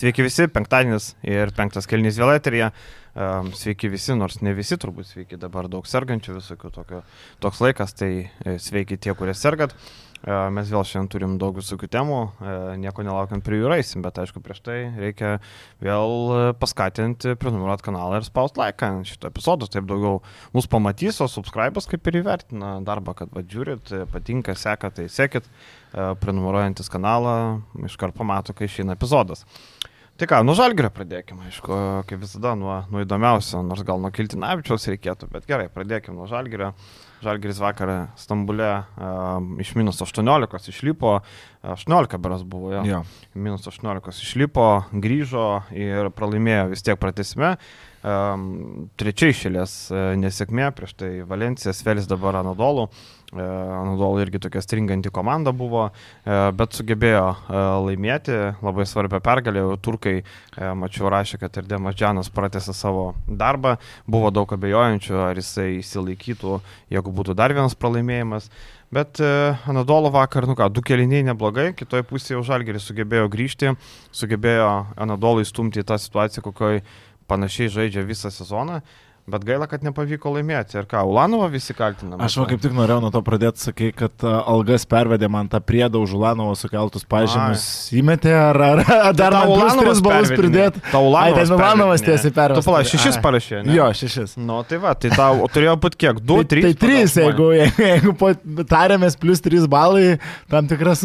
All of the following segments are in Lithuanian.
Sveiki visi, penktadienis ir penktas kelnys vėl eterija. Sveiki visi, nors ne visi turbūt sveiki, dabar daug sergančių visokių tokio, toks laikas, tai e, sveiki tie, kurie sergat. Mes vėl šiandien turim daug visokių temų, nieko nelaukiant prie jų raisim, bet aišku, prieš tai reikia vėl e, paskatinti, prenumeruoti kanalą ir spausti laiką šito epizodo, taip daugiau mus pamatys, o subscribas kaip ir įvertina darbą, kad vadžiūrit, patinka, seka, tai sekit, prenumeruojantis kanalą, iškart pamato, kai išeina epizodas. Tai ką, nuo žalgerio pradėkime, aišku, kaip visada, nuo, nuo įdomiausio, nors gal nuo Kiltinavičiaus reikėtų, bet gerai, pradėkime nuo žalgerio. Žalgeris vakar Stambulė uh, iš minus 18 išlipo, 18 beras buvo, jo. jo. Minus 18 išlipo, grįžo ir pralaimėjo vis tiek pratesime. Um, Trečiai šėlės uh, nesėkmė, prieš tai Valencijos, Felis dabar Anadolų. Anadolu irgi tokia stringanti komanda buvo, bet sugebėjo laimėti labai svarbią pergalę. Turkai, mačiau, rašė, kad ir Demas Džanas pratęsė savo darbą. Buvo daug abejojančių, ar jisai įsilaikytų, jeigu būtų dar vienas pralaimėjimas. Bet Anadolo vakar, nu ką, du keliniai neblogai, kitoje pusėje Žalgeris sugebėjo grįžti, sugebėjo Anadolui stumti į tą situaciją, kokioje panašiai žaidžia visą sezoną. Bet gaila, kad nepavyko laimėti. Ir ką, Ulanovą visi kaltiname? Aš va kaip tik norėjau nuo to pradėti, sakai, kad algas pervedė man tą priedą už Ulanovo sukeltus pažymus. Ai. Įmetė ar, ar, ar dar man Ulanovas balus pridėti? Tau Ulanovas. Ai, ten Ulanovas tiesiai pervedė. Tu pala, šešis parašė, ne? Jo, šešis. Nu, tai va, tai tau turėjo būti kiek? Du, tai, trys? Tai trys, jeigu, jeigu, jeigu tarėmės plus trys balai, tam tikras.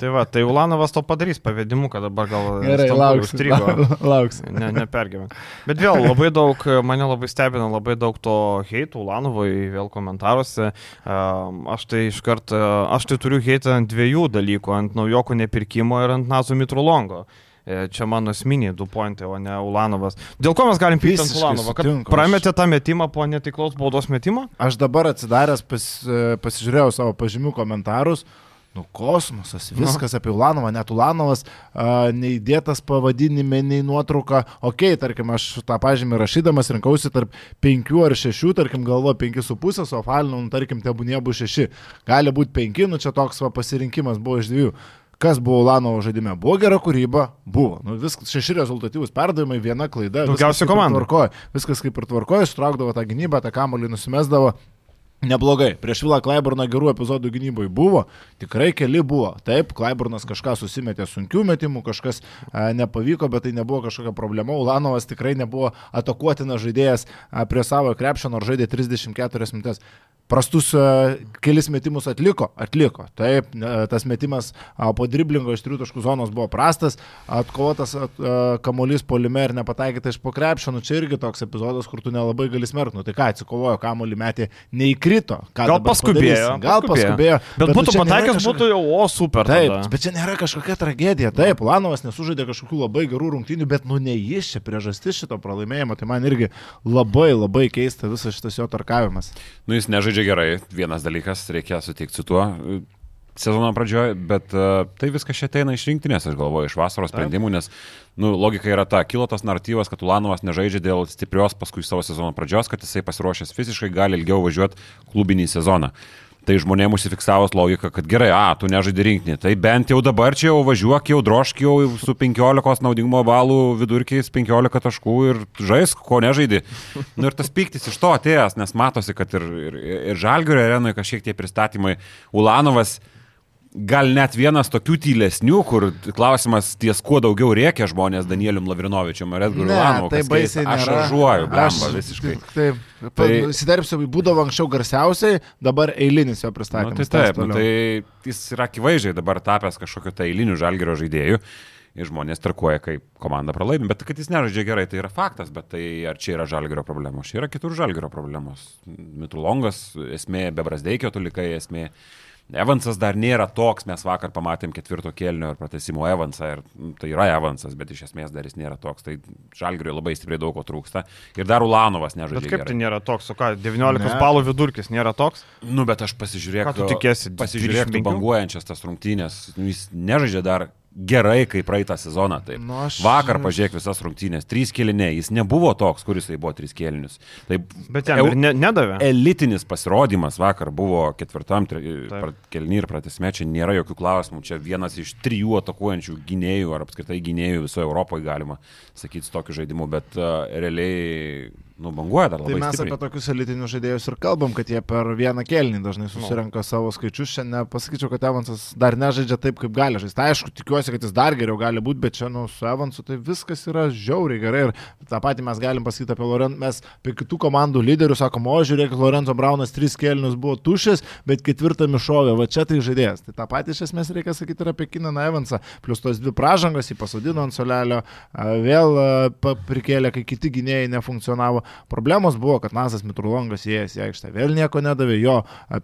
tai va, tai Ulanovas to padarys pavedimu, kad dabar gal... Gerai, lauks. Lauks. Ne, nepergyvent. Bet vėl labai daug, mane labai stebina labai daug to heitų Lanovai vėl komentaruose. Aš tai iš karto, aš tai turiu heitą ant dviejų dalykų - ant naujoko nepirkimo ir ant Nazo Mitrolongo. E, čia mano esminiai du pointai, o ne Ulanovas. Dėl ko mes galim pykti ant Ulanovo? Kad prametė tą metimą po netiklaus baudos metimo? Aš dabar atsidaręs pas, e, pasižiūrėjau savo pažymių komentarus. Nu, kosmosas, viskas nu. apie Ulanovą, net Ulanovas, a, neįdėtas pavadinime, nei nuotrauka. Ok, tarkim, aš tą pažymį rašydamas rinkausi tarp 5 ar 6, tarkim, galvo 5,5, o falinų, nu, tarkim, tebūnė bus 6. Gali būti 5, nu čia toks va, pasirinkimas buvo iš dviejų. Kas buvo Ulanovo žaidime? Buvo gera kūryba? Buvo. Nu, viskas šeši rezultatyvūs perdavimai, viena klaida. Daugiausia komandų. Viskas kaip ir tvarkoja, sutraukdavo tą gynybą, tą kamolį nusimesdavo. Neblogai. Prieš Vilą Klaiburną gerų epizodų gynyboje buvo, tikrai keli buvo. Taip, Klaiburnas kažką susimetė sunkių metimų, kažkas a, nepavyko, bet tai nebuvo kažkokia problema. Ulanovas tikrai nebuvo atakuotinas žaidėjas a, prie savo krepšio, nors žaidė 34 minutės prastus uh, kelis metimus atliko, atliko. Taip, tas metimas uh, po driblingo iš trijų taškų zonos buvo prastas, atkovotas uh, kamuolys polime ir nepataikyta iš pokrepšio, nu čia irgi toks epizodas, kur tu nelabai gali smerkti. Nu tai ką, atsikovojo kamuolį metį, neįkrito. Gal paskubėjo. Gal paskubėjo. Bet, bet būtų pataikęs, kažkokia... būtų jau, o super. Taip, tada. bet čia nėra kažkokia tragedija. Taip, Lanovas nesužaidė kažkokių labai gerų rungtynių, bet nu ne jis čia priežastis šito pralaimėjimo. Tai man irgi labai labai keista visas šitas jo tarkavimas. Nu jis nežaidžia žaidžia gerai, vienas dalykas, reikia sutikti su tuo sezono pradžioje, bet uh, tai viskas čia ateina iš rinktinės, aš galvoju, iš vasaros sprendimų, nes nu, logika yra ta, kilo tas naratyvas, kad Ulanovas nežaidžia dėl stiprios paskui savo sezono pradžios, kad jisai pasiruošęs fiziškai gali ilgiau važiuoti klubinį sezoną. Tai žmonėms užsifiksavus logika, kad gerai, a, tu nežaidži rinkinį, tai bent jau dabar čia jau važiuok, jau drošk jau su 15 naudingumo balų vidurkiais 15 taškų ir žaisk, ko nežaidži. Nu ir tas piktis iš to atėjęs, nes matosi, kad ir, ir, ir Žalgirio arenoje kažkiek tie pristatymai, Ulanovas, gal net vienas tokių tylesnių, kur klausimas ties kuo daugiau reikia žmonės Danielium Lavrinovičium ar Edgaru Lanovu. Tai baisiai keista. aš žažuoju, blemba, visiškai. Taip, tai, įsiderpsiu, būdavo anksčiau garsiausiai, dabar eilinis jo pristatymas. Nu, tai taip, nu, tai jis yra akivaizdžiai dabar tapęs kažkokiu tai eiliniu žalgerio žaidėju. Ir žmonės trakuoja, kaip komanda pralaimi, bet kad jis nežaidžia gerai, tai yra faktas, bet tai ar čia yra žalgerio problemos, čia yra kitur žalgerio problemos. Mitrulongas esmė, Bebrasdeikio tulikai esmė. Evansas dar nėra toks, mes vakar pamatėm ketvirto kėlinio ir pratesimo Evansą, ir tai yra Evansas, bet iš esmės dar jis nėra toks, tai Žalgiriui labai stipriai daug ko trūksta. Ir dar Ulanovas nežaidžia. Bet kaip gerai. tai nėra toks, o ką, 19 ne. balų vidurkis nėra toks? Nu, bet aš pasižiūrėk, ką tu tikėsi. Pasižiūrėk, banguojančias tas rungtynės, nu, jis nežaidžia dar gerai kaip praeitą sezoną. Taip. Nu, aš- Vakar pažiūrėk visas rungtynės, trys keliniai, jis nebuvo toks, kuris tai buvo trys kelinius. Taip, Bet jam ne, nedavė. elitinis pasirodymas vakar buvo ketvirtam Taip. kelniui ir pratesme, čia nėra jokių klausimų, čia vienas iš trijų atakuojančių gynėjų ar apskritai gynėjų visoje Europoje galima sakyti su tokiu žaidimu, bet uh, realiai nubanguoja dar Tai labai mes stipriai. apie tokius elitinius žaidėjus ir kalbam, kad jie per vieną kelnį dažnai susirenka savo skaičius. Šiandien pasakyčiau, kad Evansas dar nežaidžia taip, kaip gali žaisti. Tai aišku, tikiuosi, kad jis dar geriau gali būti, bet čia nu, su Evansu tai viskas yra žiauriai gerai. Ir tą patį mes galim pasakyti apie Lorenzo. Mes apie kitų komandų lyderių sakom, o žiūrėk, Lorenzo Braunas tris kelnius buvo tušęs, bet ketvirtą mišovė, va čia tai žaidėjas. Tai tą patį iš esmės reikia sakyti ir apie Kinaną Evansą. Plus tos dvi pražangos jį pasodino ant solelio, vėl prikėlė, kai kiti gynėjai nefunkcionavo. Problemos buvo, kad Nasas Mitrulongas įėjęs į aikštę vėl nieko nedavė, jo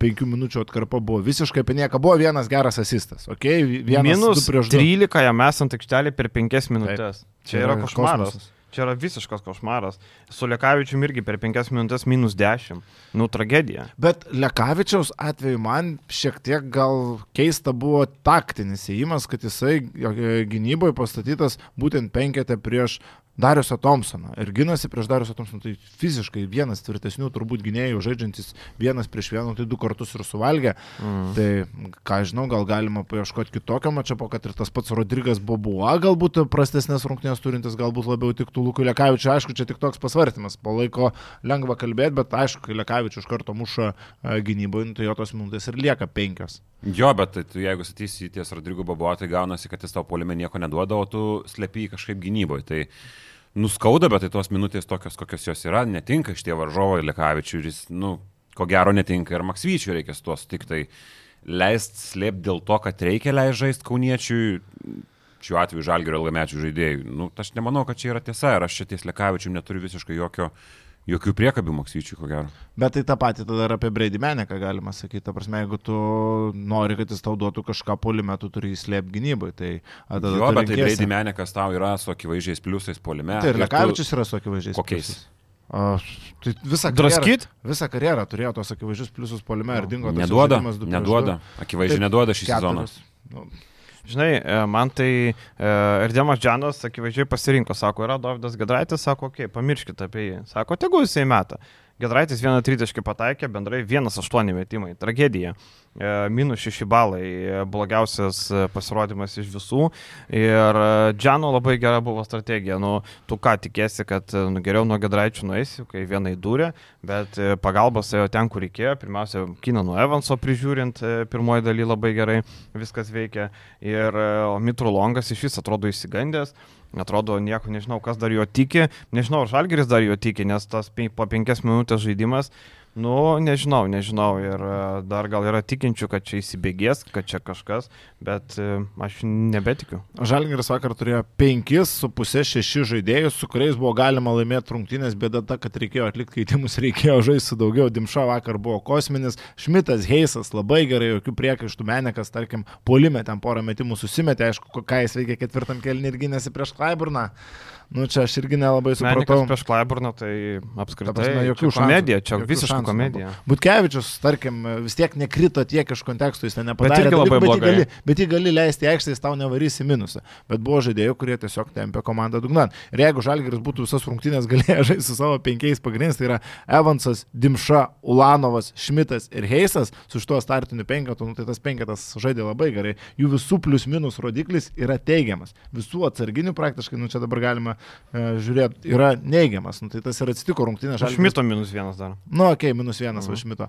penkių minučių atkarpa buvo visiškai apie nieką. Buvo vienas geras asistas, ok? Vienas Minus du prieš du. 13 jam esant aikštelį per 5 minutės. Čia yra košmaras. kosmosas. Čia yra visiškas košmaras. Su Lekavičiu irgi per 5 minutės minus 10. Nu, tragedija. Bet Lekavičiaus atveju man šiek tiek gal keista buvo taktinis įėjimas, kad jisai e, gynyboje pastatytas būtent penketė prieš Dariusą Thompsoną. Ir ginasi prieš Dariusą Thompsoną. Tai fiziškai vienas tvirtesnių turbūt gynėjų, žaidžiantis vienas prieš vieną, tai du kartus ir suvalgė. Mm. Tai ką žinau, gal galima paieškoti kitokio mačiapo, kad ir tas pats Rodrygas Bobua galbūt prastesnės rungtynės turintis, galbūt labiau tiktų Lukui Lekavičiui. Aišku, čia tik toks pasvarstymas. Po laiko lengva kalbėti, bet aišku, kai Lekavičius iš karto muša e, gynyboje, nu, tai jo tos minutės ir lieka penkios. Jo, bet tai, tu, jeigu satysi ties Rodrigo Babo, tai gaunasi, kad jis tau polime nieko neduoda, o tu slepi kažkaip gynyboje. Tai nuskauda, bet tai tos minutės tokios, kokios jos yra, netinka iš tie varžovai Lekavičiui ir jis, nu, ko gero netinka ir Maksvyčiui reikia su tuo tik tai leist slėpti dėl to, kad reikia leist žaisti kauniečiui, šiuo atveju žalgerio ilgamečių žaidėjų. Nu, aš nemanau, kad čia yra tiesa ir aš čia ties Lekavičiui neturiu visiškai jokio, jokių priekabių Maksvyčiui, ko gero. Bet tai tą patį tada ir apie Brady Meneką galima sakyti. Ta prasme, jeigu tu nori, kad jis tau duotų kažką polime, tu turi įslėpti gynybai. Tai a, tada Jo, tu bet tai renkiesi. Brady Menekas tau yra su akivaizdžiais pliusais polime. Tai ir tu- Lekavičius yra su akivaizdžiais. Kokiais? pliusais. A, tai visą karjerą, visą karjerą turėjo tos akivaizdžius pliusus polime ir dingo tas Neduoda, neduoda. du. Akivaizdžiai neduoda šį sezoną. Keturis. Nu, Žinai, e, man tai e, ir Demas Džanas akivaizdžiai pasirinko, sako, yra Davidas Gedraitis, sako, okei, okay, pamirškite apie jį. Sako, tegu jisai meta. Gedraitis vieną tritaškį pataikė, bendrai 1-8 metimai. Tragedija. E, Minus 6 balai, e, blogiausias e, pasirodymas iš visų. Ir Džano labai gera buvo strategija. Nu, tu ką tikėsi, kad nu, geriau nuo Gedraičių nueisi, kai vienai durė, bet pagalbos ėjo ten, kur reikėjo. Pirmiausia, Kinano Evanso prižiūrint, pirmoji daly labai gerai viskas veikia. Ir Mitru Longas iš vis atrodo įsigandęs. Atrodo, nieko nežinau, kas dar jo tiki. Nežinau, ar Žalgeris dar jo tiki, nes tas po penkias minutės žaidimas, nu, nežinau, nežinau. Ir e, dar gal yra tikinčių, kad čia įsibėgės, kad čia kažkas, bet e, aš nebetikiu. Žalgiris vakar turėjo 5,5-6 žaidėjus, su kuriais buvo galima laimėti rungtynės, bėda ta, kad reikėjo atlikti keitimus, reikėjo žaisti daugiau. Dimša vakar buvo kosminis, Šmitas, Heisas labai gerai, jokių priekaištų, Menekas, tarkim, polime ten porą metimų susimetė, aišku, ką jis veikia ketvirtam kelnį ir gynėsi prieš Klaiburną. Nu čia aš irgi nelabai Menikas supratau. prieš Klaiburną, tai Ta apskritai prasme, jokių čia komedija, šansų. čia visiškai šansų komedija. Butkevičius, tarkim, vis tiek nekrito tiek iš konteksto, jis ten nepadarė. irgi labai dalykų, bet, jį gali, bet jį gali leisti į aikštę, jis tau nevarys į minusą. Bet buvo žaidėjų, kurie tiesiog tempė komandą dugnan. Ir jeigu Žalgiris būtų visas rungtynės galėjęs žaisti su savo penkiais pagrindais, tai yra Evansas, Dimša, Ulanovas, Šmitas ir Heisas, su šituo startiniu penketu, nu, tai tas penketas žaidė labai gerai. Jų visų plius minus rodiklis yra teigiamas. Visų atsarginių praktiškai, nu čia dabar galima e, žiūrėti, yra neigiamas. Nu, tai tas ir atsitiko rungtynės. Žalgiris- Šmito minus vienas dar. Nu, okei, okay, minus vienas Mhm. Vašmito.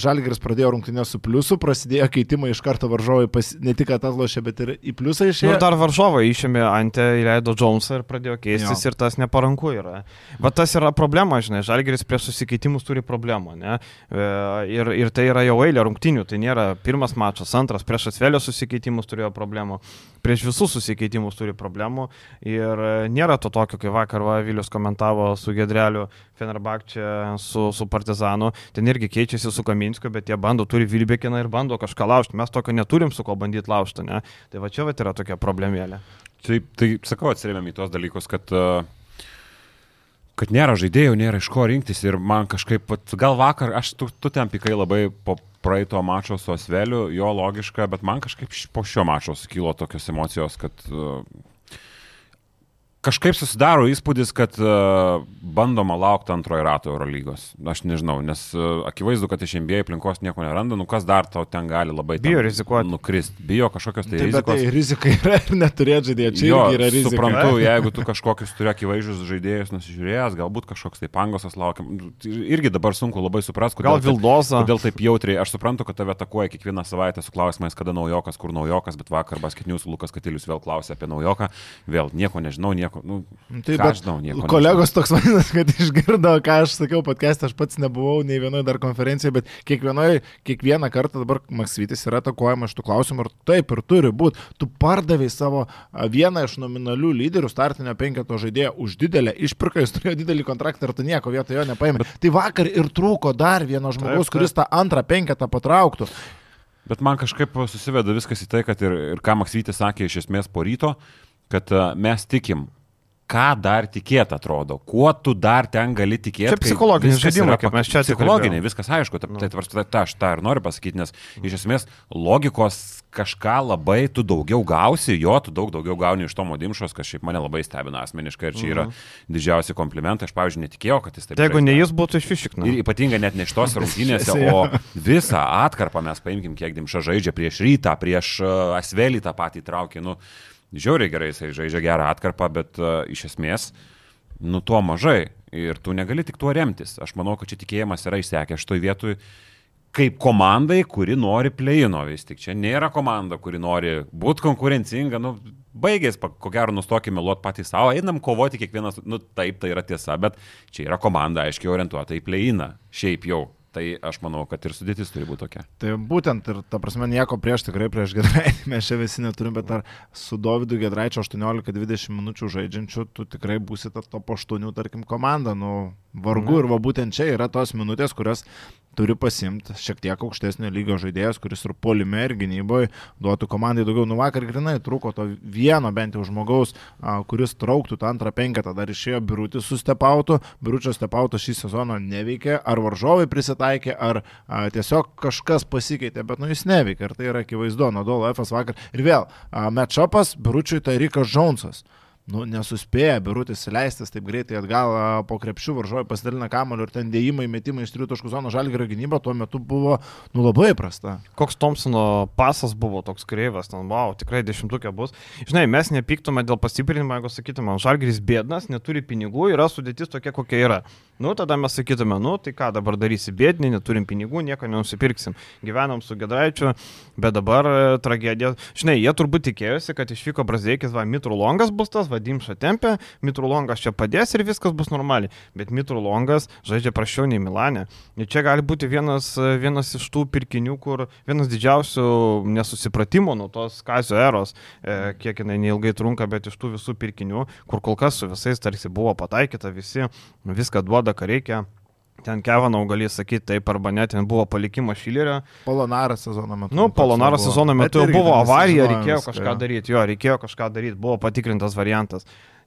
Žalgiris pradėjo rungtynės su pliusu, prasidėjo keitimai iš karto varžovai, pas, ne tik atlošė, bet ir į pliusą Nu, išėjo. ir dar varžovai išėmė Ante, įleido Jonesą ir pradėjo keistis Jo. ir tas neparanku yra. Va tas yra problema, žinai, Žalgeris prieš susikeitimus turi problemą, ne? E, Ir, ir tai yra jau eilė rungtinių, tai nėra pirmas mačas, antras, prieš Asvelio susikeitimus turėjo problemų, prieš visus susikeitimus turi problemų ir e, nėra to tokio, kai vakar va, Vilius komentavo su Gedreliu Fenerbakčia, su, su Partizanu, ten irgi keičiasi su Kaminskiu, bet jie bando, turi Vilbekiną ir bando kažką laužti, mes tokio neturim su ko bandyti laužti, ne? Tai va čia va yra tokia problemėlė. Taip, tai sakau, atsirėmėm į tos dalykus, kad, uh, kad nėra žaidėjų, nėra iš ko rinktis ir man kažkaip, gal vakar, aš tu, tu ten pikai labai po, praeito mačo su Osveliu, jo logiška, bet man kažkaip po šio mačo sukilo tokios emocijos, kad kažkaip susidaro įspūdis, kad uh, bandoma laukti antrojo rato Eurolygos. Aš nežinau, nes uh, akivaizdu, kad iš NBA aplinkos nieko neranda, nu kas dar tau ten gali labai Bijo rizikuoti. Nukrist, bijo kažkokios tai Tai, rizikos. tai rizika yra ir neturėti žaidėjų. Čia Jo, yra rizika. suprantu, jeigu tu kažkokius turi akivaizdžius žaidėjus nusižiūrėjęs, galbūt kažkoks tai pangosas laukia. Tai Irgi dabar sunku labai suprasti, Gal kodėl, taip- Vildoza. kodėl taip jautriai. Aš suprantu, kad tave atakuoja kiekvieną savaitę su klausimais, kada naujokas, kur naujokas, bet vakar basketinius Lukas Katilius vėl klausė apie naujoką. Vėl nieko nežinau, nieko. Nu, Tai ką bet aš žinau, nieko kolegos toks vadinasi, kad išgirdo, ką aš sakiau podcast, aš pats nebuvau nei vienoje dar konferencijoje, bet kiekvienoje, kiekvieną kartą dabar Maksvitis yra atakuojamas iš tų klausimų ir taip ir turi būti. Tu pardavai savo vieną iš nominalių lyderių, startinio penketo žaidėją už didelę išpirką, jis turėjo didelį kontraktą ir tu nieko vietoje jo nepaėmė. Tai vakar ir trūko dar vieno žmogaus, Taip, taip. kuris tą antrą penketą patrauktų. Bet man kažkaip susiveda viskas į tai, kad ir, ir ką Maksytis sakė iš esmės po ryto, kad mes tikim, ką dar tikėt atrodo, kuo tu dar ten gali tikėti. Čia psichologinis žaidimas, kaip mes čia Psichologiniai, atsikalbėjom. viskas aišku, ta, tai tvarsta, ta, aš tą ir noriu pasakyti, nes iš esmės logikos kažką labai tu daugiau gausi, jo, tu daug daugiau gauni iš Tomo Dimšos, kas šiaip mane labai stebina asmeniškai ir čia yra didžiausi komplimentai, aš pavyzdžiui netikėjau, kad jis taip Tai jeigu ne jis būtų iš Fišikno. Ir ypatingai net ne šitos rungtynėse, Jo. o visą atkarpą mes paimkim, kiek Dimša žaidžia prieš rytą, prieš uh, Asvelį tą patį traukį. Nu, žiauriai gerai jisai žaidžia gerą atkarpą, bet uh, iš esmės, nu tuo mažai. Ir tu negali tik tuo remtis. Aš manau, kad čia tikėjimas yra išsekęs šitoj vietoj kaip komandai, kuri nori pleino vis tik. Čia nėra komanda, kuri nori būti konkurencinga. Nu, baigės, ko gero, nustokime meluoti patys savo, einam kovoti kiekvienas, nu taip, tai yra tiesa, bet čia yra komanda aiškiai orientuota į pleiną. Šiaip jau. Tai aš manau, kad ir sudėtis turi būti tokia. Tai būtent ir, ta prasme, nieko prieš tikrai prieš Gedraitį mes čia visi neturim, bet ar su Dovydu Gedraičiu 18-20 minučių žaidžiančiu, tu tikrai būsi ta top 8, tarkim, komanda, nu, vargu ir va būtent čia yra tos minutės, kurias turi pasimti šiek tiek aukštesnio lygio žaidėjas, kuris ir polime, ir gynyboje duotų komandai daugiau. Nu vakar grinai trūko to vieno bent jau žmogaus, a, kuris trauktų tą antrą penketą, dar išėjo birutis su stepautu, biručio stepauto šį sezoną neveikė, ar varžovai prisitaikė, ar a, tiesiog kažkas pasikeitė, bet nu jis neveikia ir tai yra akivaizdu, Nadolo F vakar. Ir vėl, a, matchupas, biručiui tai Rikas Džonsas. Nu, nesuspėja birutis įleistis taip greitai atgal po krepšių varžovai pasidalina kamoliu ir ten dėjimai, metimai iš trijų taškų zono žalgerio gynyba tuo metu buvo nu, labai prasta. Koks Thompsono pasas buvo toks kreivas, ten, wow, tikrai dešimtukė bus. Žinai, mes nepyktume dėl pastiprinimo, jeigu sakytume, Žalgris bėdnas, neturi pinigų, yra sudėtis tokia, kokia yra. Nu, tada mes sakytume, nu, tai ką dabar darysi bėdni, neturim pinigų, nieko nenusipirksim. Gyvenam su Gedraičiu, bet dabar e, tragedija. Žinai, jie turbūt tikėjosi, kad išvyko Brazdeikis, va, Mitrulongas bus tas, vadimša tempė, Mitrulongas čia padės ir viskas bus normaliai. Bet Mitrulongas žaidžia prašiau nei Milane. Ir čia gali būti vienas, e, vienas iš tų pirkinių, kur vienas didžiausių nesusipratimų nuo tos kazio eros, e, kiek jinai neilgai trunka, bet iš tų visų pirkinių, kur kol kas su visais tarsi buvo pataikyta, visi viską duoda, ką reikia. Ten Kevanau gali sakyti taip arba ne, ten buvo palikimas Šilerio. Polonaras sezono metu. Nu, Polonaro sezono metu irgi buvo avarija, reikėjo viską, kažką jo. daryti, jo, reikėjo kažką daryti, buvo patikrintas variantas.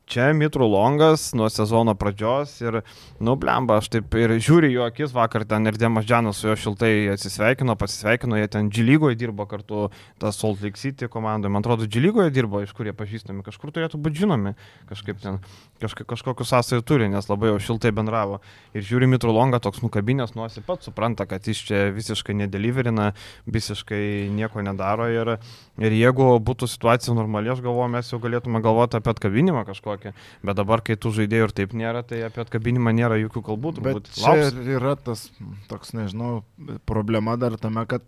Čia Mitru Longas nuo sezono pradžios ir, nu, blemba, aš taip ir žiūriu jo akis, vakar ten ir Demas Džanas su juo šiltai atsisveikino, pasisveikino, jie ten Džilygoje dirbo kartu, tas Salt Lake City komandoje, man atrodo, Džilygoje dirbo, iš kur jie pažįstami, kažkur turėtų būti žinomi, kažkaip ten, kažka, kažkokius sąsajų turi, nes labai jau šiltai bendravo. Ir žiūri Mitru Longą, toks nukabinės nuosi pats supranta, kad jis čia visiškai nedeliverina, visiškai nieko nedaro ir, ir jeigu būtų situacija normali, aš galvoju, mes jau galėtume galvoti apie atkabinimą kažkokį, bet dabar, kai tų žaidėjų ir taip nėra, tai apie atkabinimą nėra jokių kalbų. Bet čia yra tas toks, nežinau, problema dar tame, kad,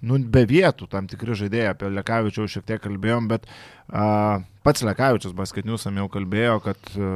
nu, be vietų tam tikri žaidėjai, apie Lekavičių jau šiek tiek kalbėjom, bet a, pats Lekavičius basketiniusam jau kalbėjo, kad a,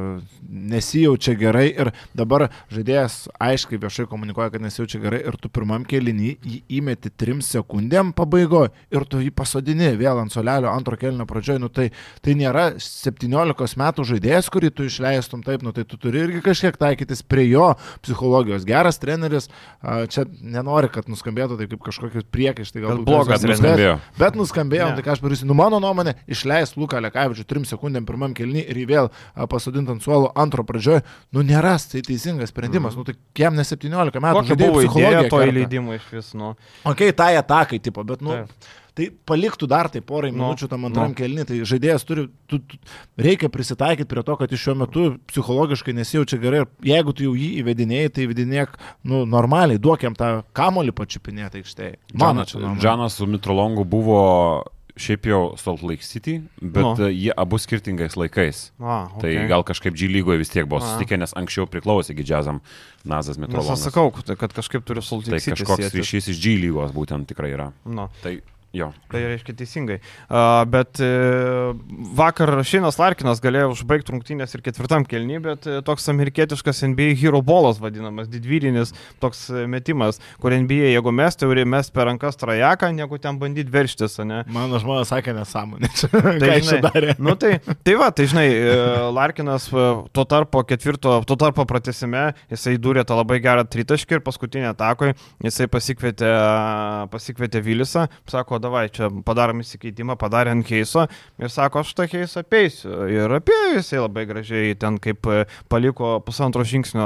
nesijaučia gerai ir dabar žaidėjas aiškiai viešai komunikuoja, kad nesijaučia gerai ir tu pirmam kelinį jį įmeti trim sekundėm pabaigoje ir tu jį pasodini vėl ant solelio antro kelinio pradžioje, nu tai, tai nėra 17 metų žaidėjas, kurį tu išleistum taip, nu tai tu turi irgi kažkiek taikytis prie jo psichologijos. Geras treneris, a, čia nenori, kad nuskambėtų taip kaip kažkokius priekaištai, galbūt blogas bet nuskambėjo. Bet nuskambėjo, ne. tai ką aš pasakysiu, nu mano nuomonė, išleis Luką Lekavičių pavyzdžiui, 3 sekundėm pirmam kelnį ir jį vėl pasodint ant suolo antro pradžioje, nu nėra tai teisingas sprendimas, nu tai jam ne 17 metų. Kokia buvo idėja to įleidimo iš vis, nu. Ok, tai atakai, tipo, bet, nu, Taip. tai paliktų dar tai porai Nu, minučių tam antram nu. kelnį, tai žaidėjas turi, tu, tu, reikia prisitaikyti prie to, kad iš šiuo metu psichologiškai nesijaučia gerai ir jeigu tu jau jį įvedinėjai, tai įvedinėk, nu, normaliai, duok jam tą kamolį pačiupinėti aikštėje. Mano čia. Džanas su Mitrolongu buvo šiaip jau Salt Lake City, bet Nu. no. jie abu skirtingais laikais. A, Tai okay. gal kažkaip G lygoje vis tiek buvo susitikę, nes anksčiau priklausė didžiazam Nazas Mitrolongas. aš sakau, kad- kažkaip turiu Tai sultikti. kažkoks ryšys iš G lygos būtent tikrai yra. Nu. Tai jo. Tai reiškia teisingai. Uh, bet uh, vakar Šinas Larkinas galėjo užbaigti rungtynės ir ketvirtam kelnį, bet uh, toks amerikietiškas NBA hero bolas vadinamas, didvyrinis toks uh, metimas, kur NBA, jeigu mes, tai turi mes per rankas trajeką, negu ten bandyti verštis, ne? Mano žmona sakė nesąmonė. Tai, žinai, nu, tai, tai va, tai žinai, e, Larkinas e, tuo tarpo ketvirto, tuo tarpo pratesime, jisai durė tą labai gerą tritaškį ir paskutinį atakoj jisai pasikvietė, pasikvietė Vilisą, sako, davai, čia padarom įsikeitimą, padarė ant keiso ir sako, aš tą keisą apeisiu. Ir apėjo jisai labai gražiai ten kaip e, paliko pusantro žingsnio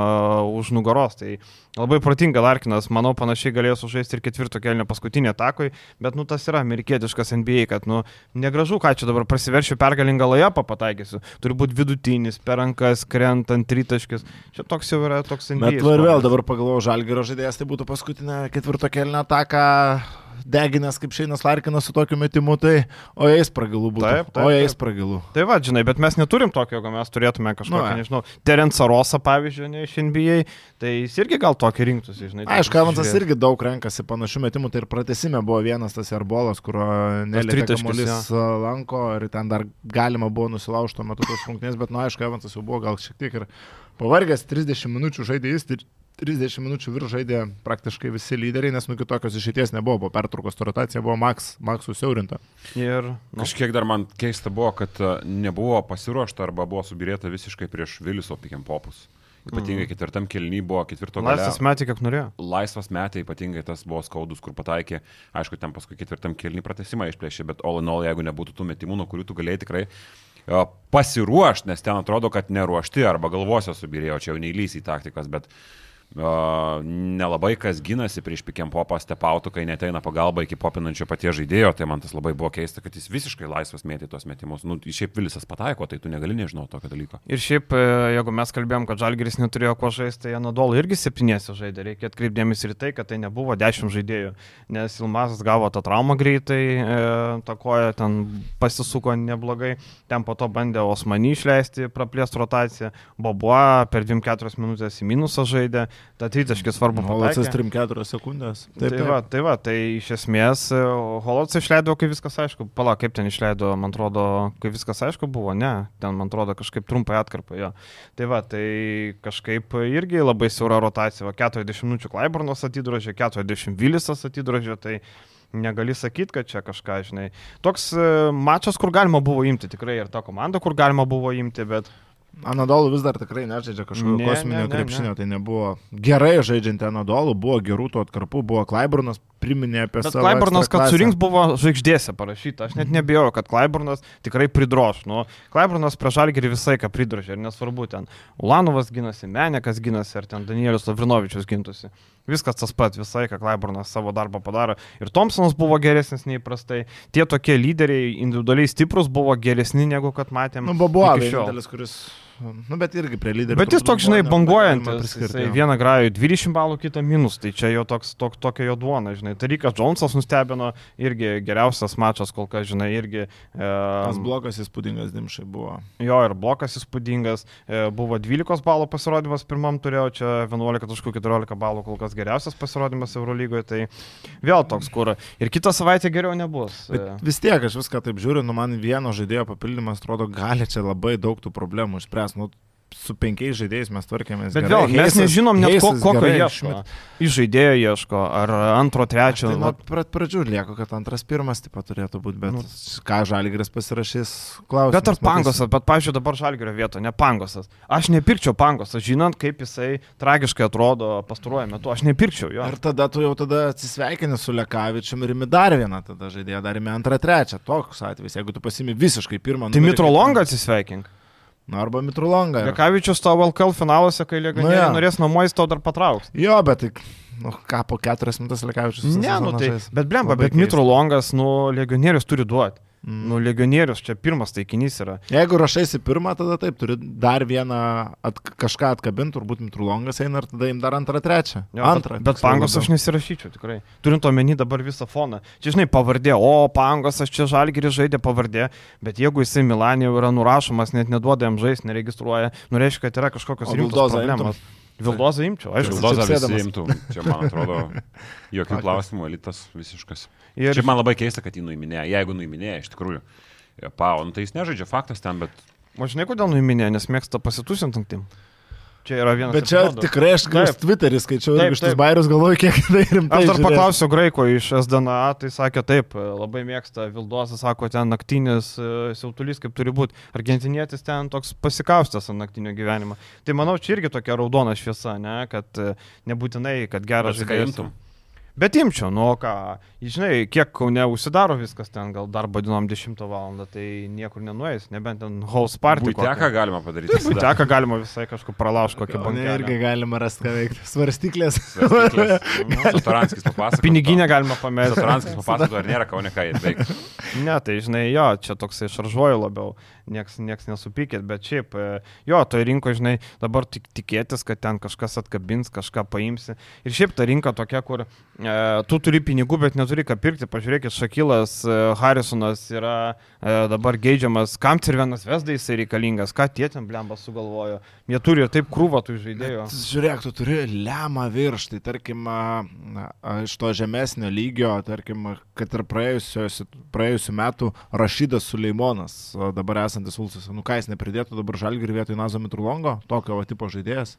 už nugaros. Tai labai protinga Larkinas, manau, panašiai galėjo sužaisti ir ketvirto kelnio paskutinį atakoj, bet nu tas yra amerikietiškas NBA, kad nu negražu, ką čia dabar prasiveršiu pergalingą lajapą pataikysiu. Turi būti vidutinis, per rankas, krentant, tritaškis. Čia toks jau yra toks NBA. Bet ir vėl dabar pagalvojau, Žalgėro žaidėjas tai būtų paskutinė ketvirto kelnio ataka deginęs kaip Šeinas Larkinas su tokiu metimu, tai o jais pragalų būtų. Taip, taip, o jais taip. pragalų. Tai va, žinai, bet mes neturim tokio, jeigu mes turėtume kažkokį, Nu, nežinau, Terence Rosą, pavyzdžiui, ne iš NBA, tai jis irgi gal tokį rinktųsi, žinai. tai Aišku, Evansas irgi daug renkasi panašių metimų, tai ir pratesime buvo vienas tas arbolas, kurio tritaškis, kamuolys lanko ir ten dar galima buvo nusilaužti tuo metu tos rungtynės, bet, nu, aišku, Evansas jau buvo gal šiek tiek ir pavargęs, 30 minučių žaidė jis, ir 30 minučių virš žaidė praktiškai visi lyderiai, nes nu kitokios išeities nebuvo, po pertraukos rotacija buvo Max, Max susiaurinta. Ir, nu, Kažkiek dar man keista buvo, kad e, nebuvo pasiruošta arba buvo subirėta visiškai prieš Viliso pikiam popus. Ypatingai ketvirtam kelny buvo ketvirto galo. laisvas metė, kiek norėjo. Laisvas metai, ypatingai tas buvo skaudus, kur pataikė. Aišku, ten paskui ketvirtam kelnį pratesimą išplėšė, bet all in all, jeigu nebūtų tų metimų, nuo kurių tu galėjai tikrai e, pasiruošti, nes ten atrodo, kad neruošti arba galvose subirėjo, čia jau neįlys į taktikas, bet Uh, nelabai kas gynasi prieš pikiam popą stepautų, kai neteina pagalba iki popinančio paties žaidėjo, tai man tas labai buvo keista, kad jis visiškai laisvas mėtė tos metimus. Nu, šiaip Vilisas pataiko, tai tu negali nežinoti tokio dalyko. Ir šiaip, e, jeigu mes kalbėjom, kad Žalgiris neturėjo ko žaisti, tai Anadolu irgi septynėse žaidė. Reikia atkreipdėmės ir tai, kad tai nebuvo dešimt žaidėjų, nes Ilmazas gavo tą traumą greitai, e, tą koją ten pasisuko neblogai, ten po to bandė Osmanį išleisti, praplėsti rotaciją, Bobuo per 2-4 minutės į minusą žaidė, tą tritaškį svarbu Holocas pataikė. 3-4 sekundės. Tai, tai, va, tai va, tai iš esmės Holocas išleido, kai viskas aišku. Pala, kaip ten išleido, man atrodo, kai viskas aišku buvo, ne, ten man atrodo kažkaip trumpai atkarpa jo. Tai va, tai kažkaip irgi labai siaura rotacija, va, 40 minučių Klaiburnos atidrožė, 40 Vilisas atidrožė, tai negali sakyti, kad čia kažką, žinai. Toks e, mačas, kur galima buvo imti, tikrai ir ta komanda, kur galima buvo imti, bet Anadolu vis dar tikrai nežaidžia kažkokio Ne, kosminio ne, ne, krepšinio, ne. tai nebuvo gerai žaidžianti Anadolu, buvo gerų tų atkarpų, buvo Klaiburnas, priminė apie Bet savo. Klaiburnas, kad surinks, buvo žvaigždėse parašyta. Aš net nebijau, kad Klaiburnas tikrai pridroš. Nu, Klaiburnas prie žalgerį visai ką pridrožė. Nesvarbu, ten Ulanovas gynasi, Menekas gynasi, ar ten Danielius Lavrinovičius gintusi. Viskas tas pat, visai, ką Klaiburnas savo darbą padaro. Ir Thompsonas buvo geresnis nei įprastai. Tie tokie lyderiai individualiai stiprus buvo geresni negu kad matėm. Nu, buvo vienintelis, kuris. Nu, bet irgi prie lyderio. Bet jis toks, žinai, banguojantis. Jisai vieną grajų 20 balų, kitą minus. Tai čia jo toks, tok, tokia jo duona, žinai. Tarikas Džonsas nustebino, irgi geriausias mačas kol kas, žinai, irgi. E, Tas blokas įspūdingas dimšai buvo. jo ir blokas įspūdingas. E, buvo 12 balų pasirodymas pirmam turėjau, čia 11.14 balų kol kas geriausias pasirodymas Eurolygoje. Tai vėl toks, kur ir kitą savaitę geriau nebus. Bet E, vis tiek aš viską taip žiūriu, nu man vieno žaidėjo papildymas atrodo gali čia labai daug tų problemų išspręsti. Nu, su penkiais žaidėjais mes tvarkėmės. Bet gerai. vėl, mes Heisas- nežinom net ko, kokio ieško. Iš žaidėjo ieško, ar antro, trečio. Tai nuo pra- pradžių lieku, kad antras, pirmas taip pat turėtų būti, bet Nu. ką Žalgris pasirašys klausimas. Bet ar pangosas, bet, pažiūrėjau, dabar žalgerio vietoje, ne pangosas. Aš nepirkčiau pangosas, žinant, kaip jisai tragiškai atrodo pastaruoju metu, aš nepirkčiau jo. Ir tada tu jau tada atsisveikini su Lekavičium ir imi dar vieną tada žaidėją, dar imi antrą, trečią. Toks atvejis, jeigu tu pasimi visiškai pirmą. Tai numerį, Mitro kaip- Longą atsisveikink. Na, arba Mitrolonga. ir- Lekavičius tavo LKL finaluose, kai Legionieriai Nu no, norės namuojais, tau dar patrauks. Jo, bet tai, nu, ką po keturias minutės Lekavičius. Ne, nu tai, bet blemba, bet keista. Mitro Longas, nu, Legionierius turi duoti. Mm. Nu, Legionierius čia pirmas taikinys yra. Jeigu rašaisi pirmą, tada taip, turi dar vieną at, kažką atkabinti, turbūt Mitrolongas eina ir tada im dar antrą, trečią. Jo, antrą. Bet, bet pangos aš nesirašyčiau tikrai. Turint omeny dabar visą foną. Čia žinai, pavardė, o pangos aš čia žalgirį žaidė pavardė, bet jeigu jisai Milanė jau yra nurašomas, net neduoda jam žaisti, neregistruoja, nu reiškia, kad yra kažkokios rimtos problemos. Vildozą imčiau, aišku. Vildoza visi imtų. Čia, man atrodo, jokių klausimų, elitas visiškas. Ir Šiaip man labai keista, kad jį nuiminėjo. Jeigu nuiminėjo, iš tikrųjų. Pau, nu, tai jis nežaidžia faktas ten, bet O žinai, kodėl nuiminė, nes mėgsta pasitusinti ant tim. Čia yra vienas. Bet čia epizodų. tikrai aš kaip. Twitterį skaičiau Taip, ir iš tos bairius galvoju, kiek tai rimtai. Aš dar žiūrės. paklausiau Graiko iš SDNA, tai sakė taip, labai mėgsta Vildosas, sako, ten naktinis e, siautulys kaip turi būti. Argentinietis ten toks pasikaustęs ant naktinio gyvenimo. Tai manau, čia irgi tokia raudona šviesa, ne, kad e, nebūtinai, kad geras žaidėjas. Bet imčiau, nu ką, žinai, kiek kaune užsidaro viskas ten, gal darbo dienom 10 val. tai niekur nenueis, nebent ten house party. Būteką galima padaryti. visada. Būteka galima visai kažkur pralaužti kokį ne, irgi banką. galima rasti ką veikti. Svarstyklės. Svarstyklės. Nu, Satoranskis papasakojo. Piniginę galima pamesti. Satoranskis papasakojo, ar nėra kaune ką įveikti. Ne, tai žinai, jo, čia toksai šaržuoju labiau, nieks, nieks nesupykėt, bet šiaip, e, jo, toje rinkoje, žinai, dabar tik tikėtis, kad ten kažkas atkabins, kažką paimsi. Ir šiaip ta rinka tokia, kur e, tu turi pinigų, bet neturi ką pirkti. Pažiūrėkit, Šakilas e, Harrisonas yra e, dabar geidžiamas, kam ir vienas vesdai jisai reikalingas, ką tie ten blemba sugalvojo. Jie turi ir taip krūvą tų žaidėjų. Žiūrėk, tu turi lemą virš, tai tarkim, na, iš to žemesnio lygio, tarkim, kad ir praėjusios- praėjusių metų Rašydas Suleimonas, dabar esantis Ulsas, nu ką jis nepridėtų dabar žalgirį vietoj Nazo Mitrulongo, tokio va, tipo žaidėjas.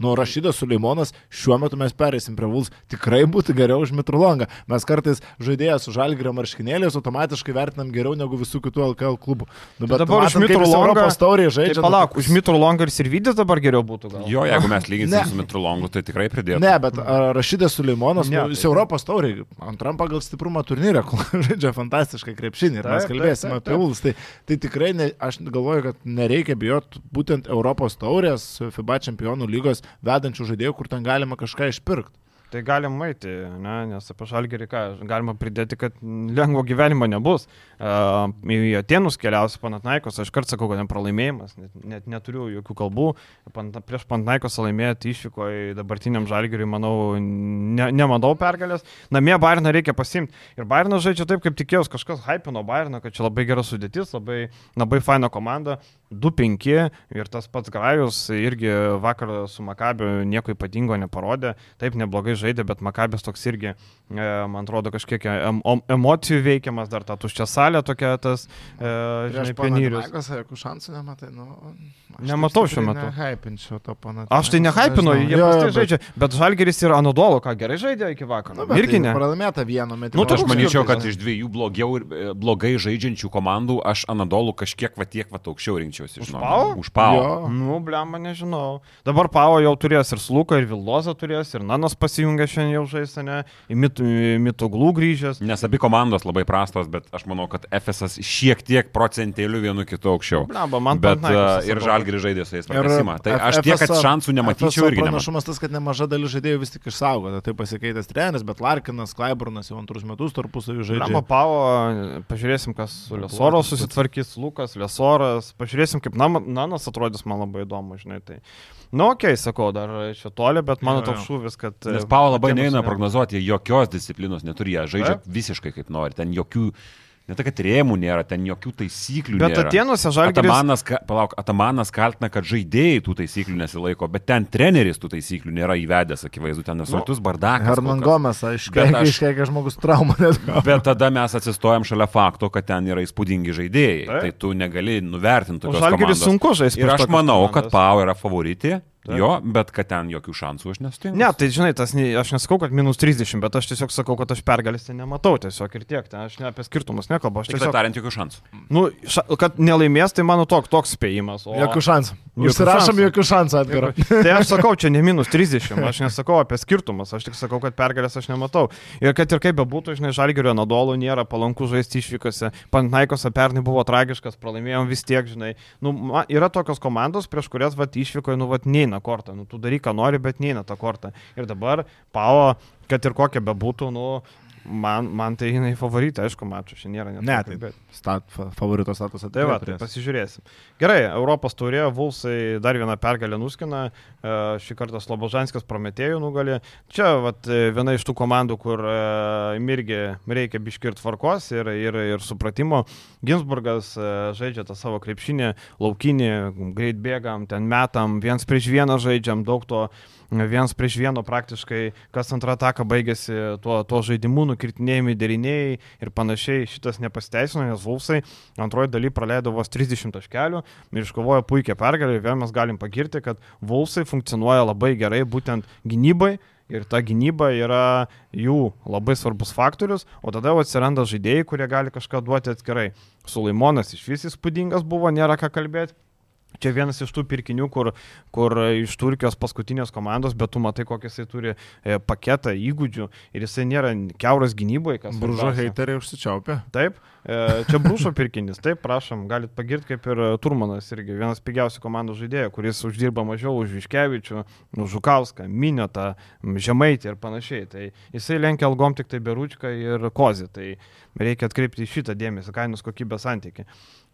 Nu, Rašydas Suleimonas, šiuo metu mes pereisim prie Vuls, tikrai būtų geriau už Mitrulongą. Mes kartais žaidėją su žalgirio marškinėliais automatiškai vertinam geriau negu visų kitų LKL klubų. Nu, Bet dabar už matom, jis Mitrulongą- Europos tauriai Tai žaidžia. nu, palauk, tai- už Mitro Longa ir Sirvidis dabar geriau būtų gal. Jo, jeigu mes lyginsim Ne. su Mitrulongu, tai tikrai pridėtų. Ne, bet Rašydas Suleimonas, Ne, nu, jis tai- Europos tauriai, antram pagal stiprumą turnyrą, kol žaidžia fantastiškai krepšinį ir mes kalbėsime apie taip. Uls. Tai, tai tikrai ne, aš galvoju, kad nereikia bijoti būtent Europos taurės, FIBA čempionų lygos vedančių žaidėjų, kur ten galima kažką išpirkti. Tai galim maiti, ne, nes apie žalgerį ką, galima pridėti, kad lengvo gyvenimo nebus. Uh, į Atenus keliausi Panatnaikos, aš kart sakau, kad nepralaimėjimas, net, net neturiu jokių kalbų. Pan, prieš Panatnaikos laimėti išvyko į dabartiniam žalgeriui, manau, ne, nemanau pergalės. Namie Bairną reikia pasimti. Ir Bairnas žaidžia taip, kaip tikėjausi, kažkas hypino Bairną, kad čia labai gera sudėtis, labai, labai faina komanda. 2-5 ir tas pats Grajus irgi vakar su Makabiu nieko ypatingo neparodė. Taip neblogai žaidė, bet Makabis toks irgi, e, man atrodo, kažkiek em, om- emocijų veikiamas, dar ta tuščia salė tokia, tas, e, žinai, pionierius. Jokių šansų nematai, nu. Nematau šiuo metu. Nehypinčiau to Panathinaikos. Aš tai nehypinu, jie Jo, bet- žaidžia, bet Žalgeris ir Anadolo, ką gerai žaidė iki vakaro. Nu, bet irgi tai ne. Pralaimėta vienu metu. Nu, tai Aš manyčiau, kad iš dviejų blogiau, ir, e, blogai žaidžiančių komandų aš Anadolų kažkiek va tiek va aukščiau rinkčiausi. Už. Pau? Už Pau. Nu, blemba, nežinau. Dabar Pavo jau turės ir Sluką, ir Vildoza turės, ir Nanas pasijungė šiandien jau žaisti, ne, į Mit- Mitoglų grįžęs. Nes abi komandos labai prastos, bet aš manau, kad FSS šiek tiek procentėlių vienu kitu aukščiau. Blemba, man Bet Panathinaikos uh, ir Žalgirį žaidė su jais Ir pratesimą. Tai aš tiek, kad šansų nematyčiau irgi. Pranašumas tas, kad nemaža dalis žaidėjų vis tik išsaugota. Tai pasikeitęs treneris, bet Larkinas, Klaiburnas jau antrus metus tarpusavį žaidžia. Pavo, pažiūrėsim, kas su Lesoro susitvarkys, Lukas, Lesoras, pažiūrėsim, kaip Nanas atrodys, man labai įdomu, žinai. Tai. Nu, okei, okay, sakau, dar čia toli, bet mano toks šūvis, kad... Nes e, Pau labai Atėnus neina ne- prognozuoti, jokios disciplinos neturi, jie žaidžia Taip. visiškai kaip nori, ten jokių, ne tai, kad rėmų nėra, ten jokių taisyklių Bet nėra. Atėnuose Žalgiris. Atamanas, ka- palauk, Atamanas kaltina, kad žaidėjai tų taisyklių nesilaiko, bet ten treneris tų taisyklių nėra įvedęs, akivaizdu, ten nesultus bardakas. kol Herman kas. Gomes, aš- aiškiai, žmogus traumą net. Bet tada mes atsistojam šalia fakto, kad ten yra įspūdingi žaidėjai. Taip. Tai tu negali nuvertinti tokios komandos. sunku žaisti. Ir aš manau, kad komandas. Pau yra favoritė, Taip. jo, bet kad ten jokių šansų aš nesutinku. Ne, tai žinai, tas, ne- aš nesakau, kad minus 30, bet aš tiesiog sakau, kad aš pergalės ten nematau tiesiog ir tiek. Ten aš ne apie skirtumus nekalbu. Aš Tiesiog tiesiog, tariant, jokių šansų. nu, ša, kad nelaimės, tai mano toks, toks spėjimas. O... Jokių šansų. Užsirašom jokių šansų atgarą. Tai aš sakau, čia ne minus 30, aš nesakau apie skirtumus, aš tik sakau, kad pergalės aš nematau. Ir kad ir kaip bebūtų, žinai, Žalgirio Nadolų nėra palanku žaisti išvykose, Pantnaikose pernai buvo tragiškas, pralaimėjom vis tiek, žinai. Nu, yra tokios komandos, prieš kurias, va, išvykoje, nu, va, neina kortą, nu, tu daryk, ką nori, bet neina ta kortą. Ir dabar Pao, kad ir kokia bebūtų, nu, man, man tai jinai favoritė, aišku, mačiau, šiandien nėra net. Ne, tai kalbėt. stat, fa- favorito statusą. Tai va, tai pasižiūrėsim. Gerai, Europos turėjo, Vulsai dar vieną pergalę nuskina, e, šį kartą Slobožanskis Prometėjų nugalė. Čia vat, e, viena iš tų komandų, kur e, irgi reikia biškirti tvarkos ir, ir, ir supratimo. Ginsburgas žaidžia tą savo krepšinį, laukinį, greit bėgam, ten metam, viens prieš vieną žaidžiam, daug to viens prieš vieno praktiškai, kas antrą ataką baigėsi tuo, tuo žaidimu, nukirtinėjami deriniai ir panašiai. Šitas nepasiteisino, nes Vulsai antroji daly praleido vos 30 taškelių ir iškovojo puikią pergalę ir vėl mes galim pagirti, kad Vulsai funkcionuoja labai gerai būtent gynybai. Ir ta gynyba yra jų labai svarbus faktorius, o tada jau atsiranda žaidėjai, kurie gali kažką duoti atskirai. Sulaimonas iš vis įspūdingas buvo, nėra ką kalbėti. Čia vienas iš tų pirkinių, kur, kur iš Turkijos paskutinės komandos, bet tu matai, kokį jisai turi e, paketą įgūdžių ir jisai nėra keuras gynyboje, svarbiausia. heiteriai užsičiaupė. Taip, e, čia Brūšo pirkinys, taip, prašom, galit pagirti kaip ir e, Turmanas irgi, vienas pigiausių komandų žaidėjų, kuris uždirba mažiau už Viškevičių, už Žukauską, Miniotą, Žemaitį ir panašiai. Tai jisai lenkia algom tik tai Beručką ir Kozį, tai reikia atkreipti šitą dėmesį, kainos kokybės santyki.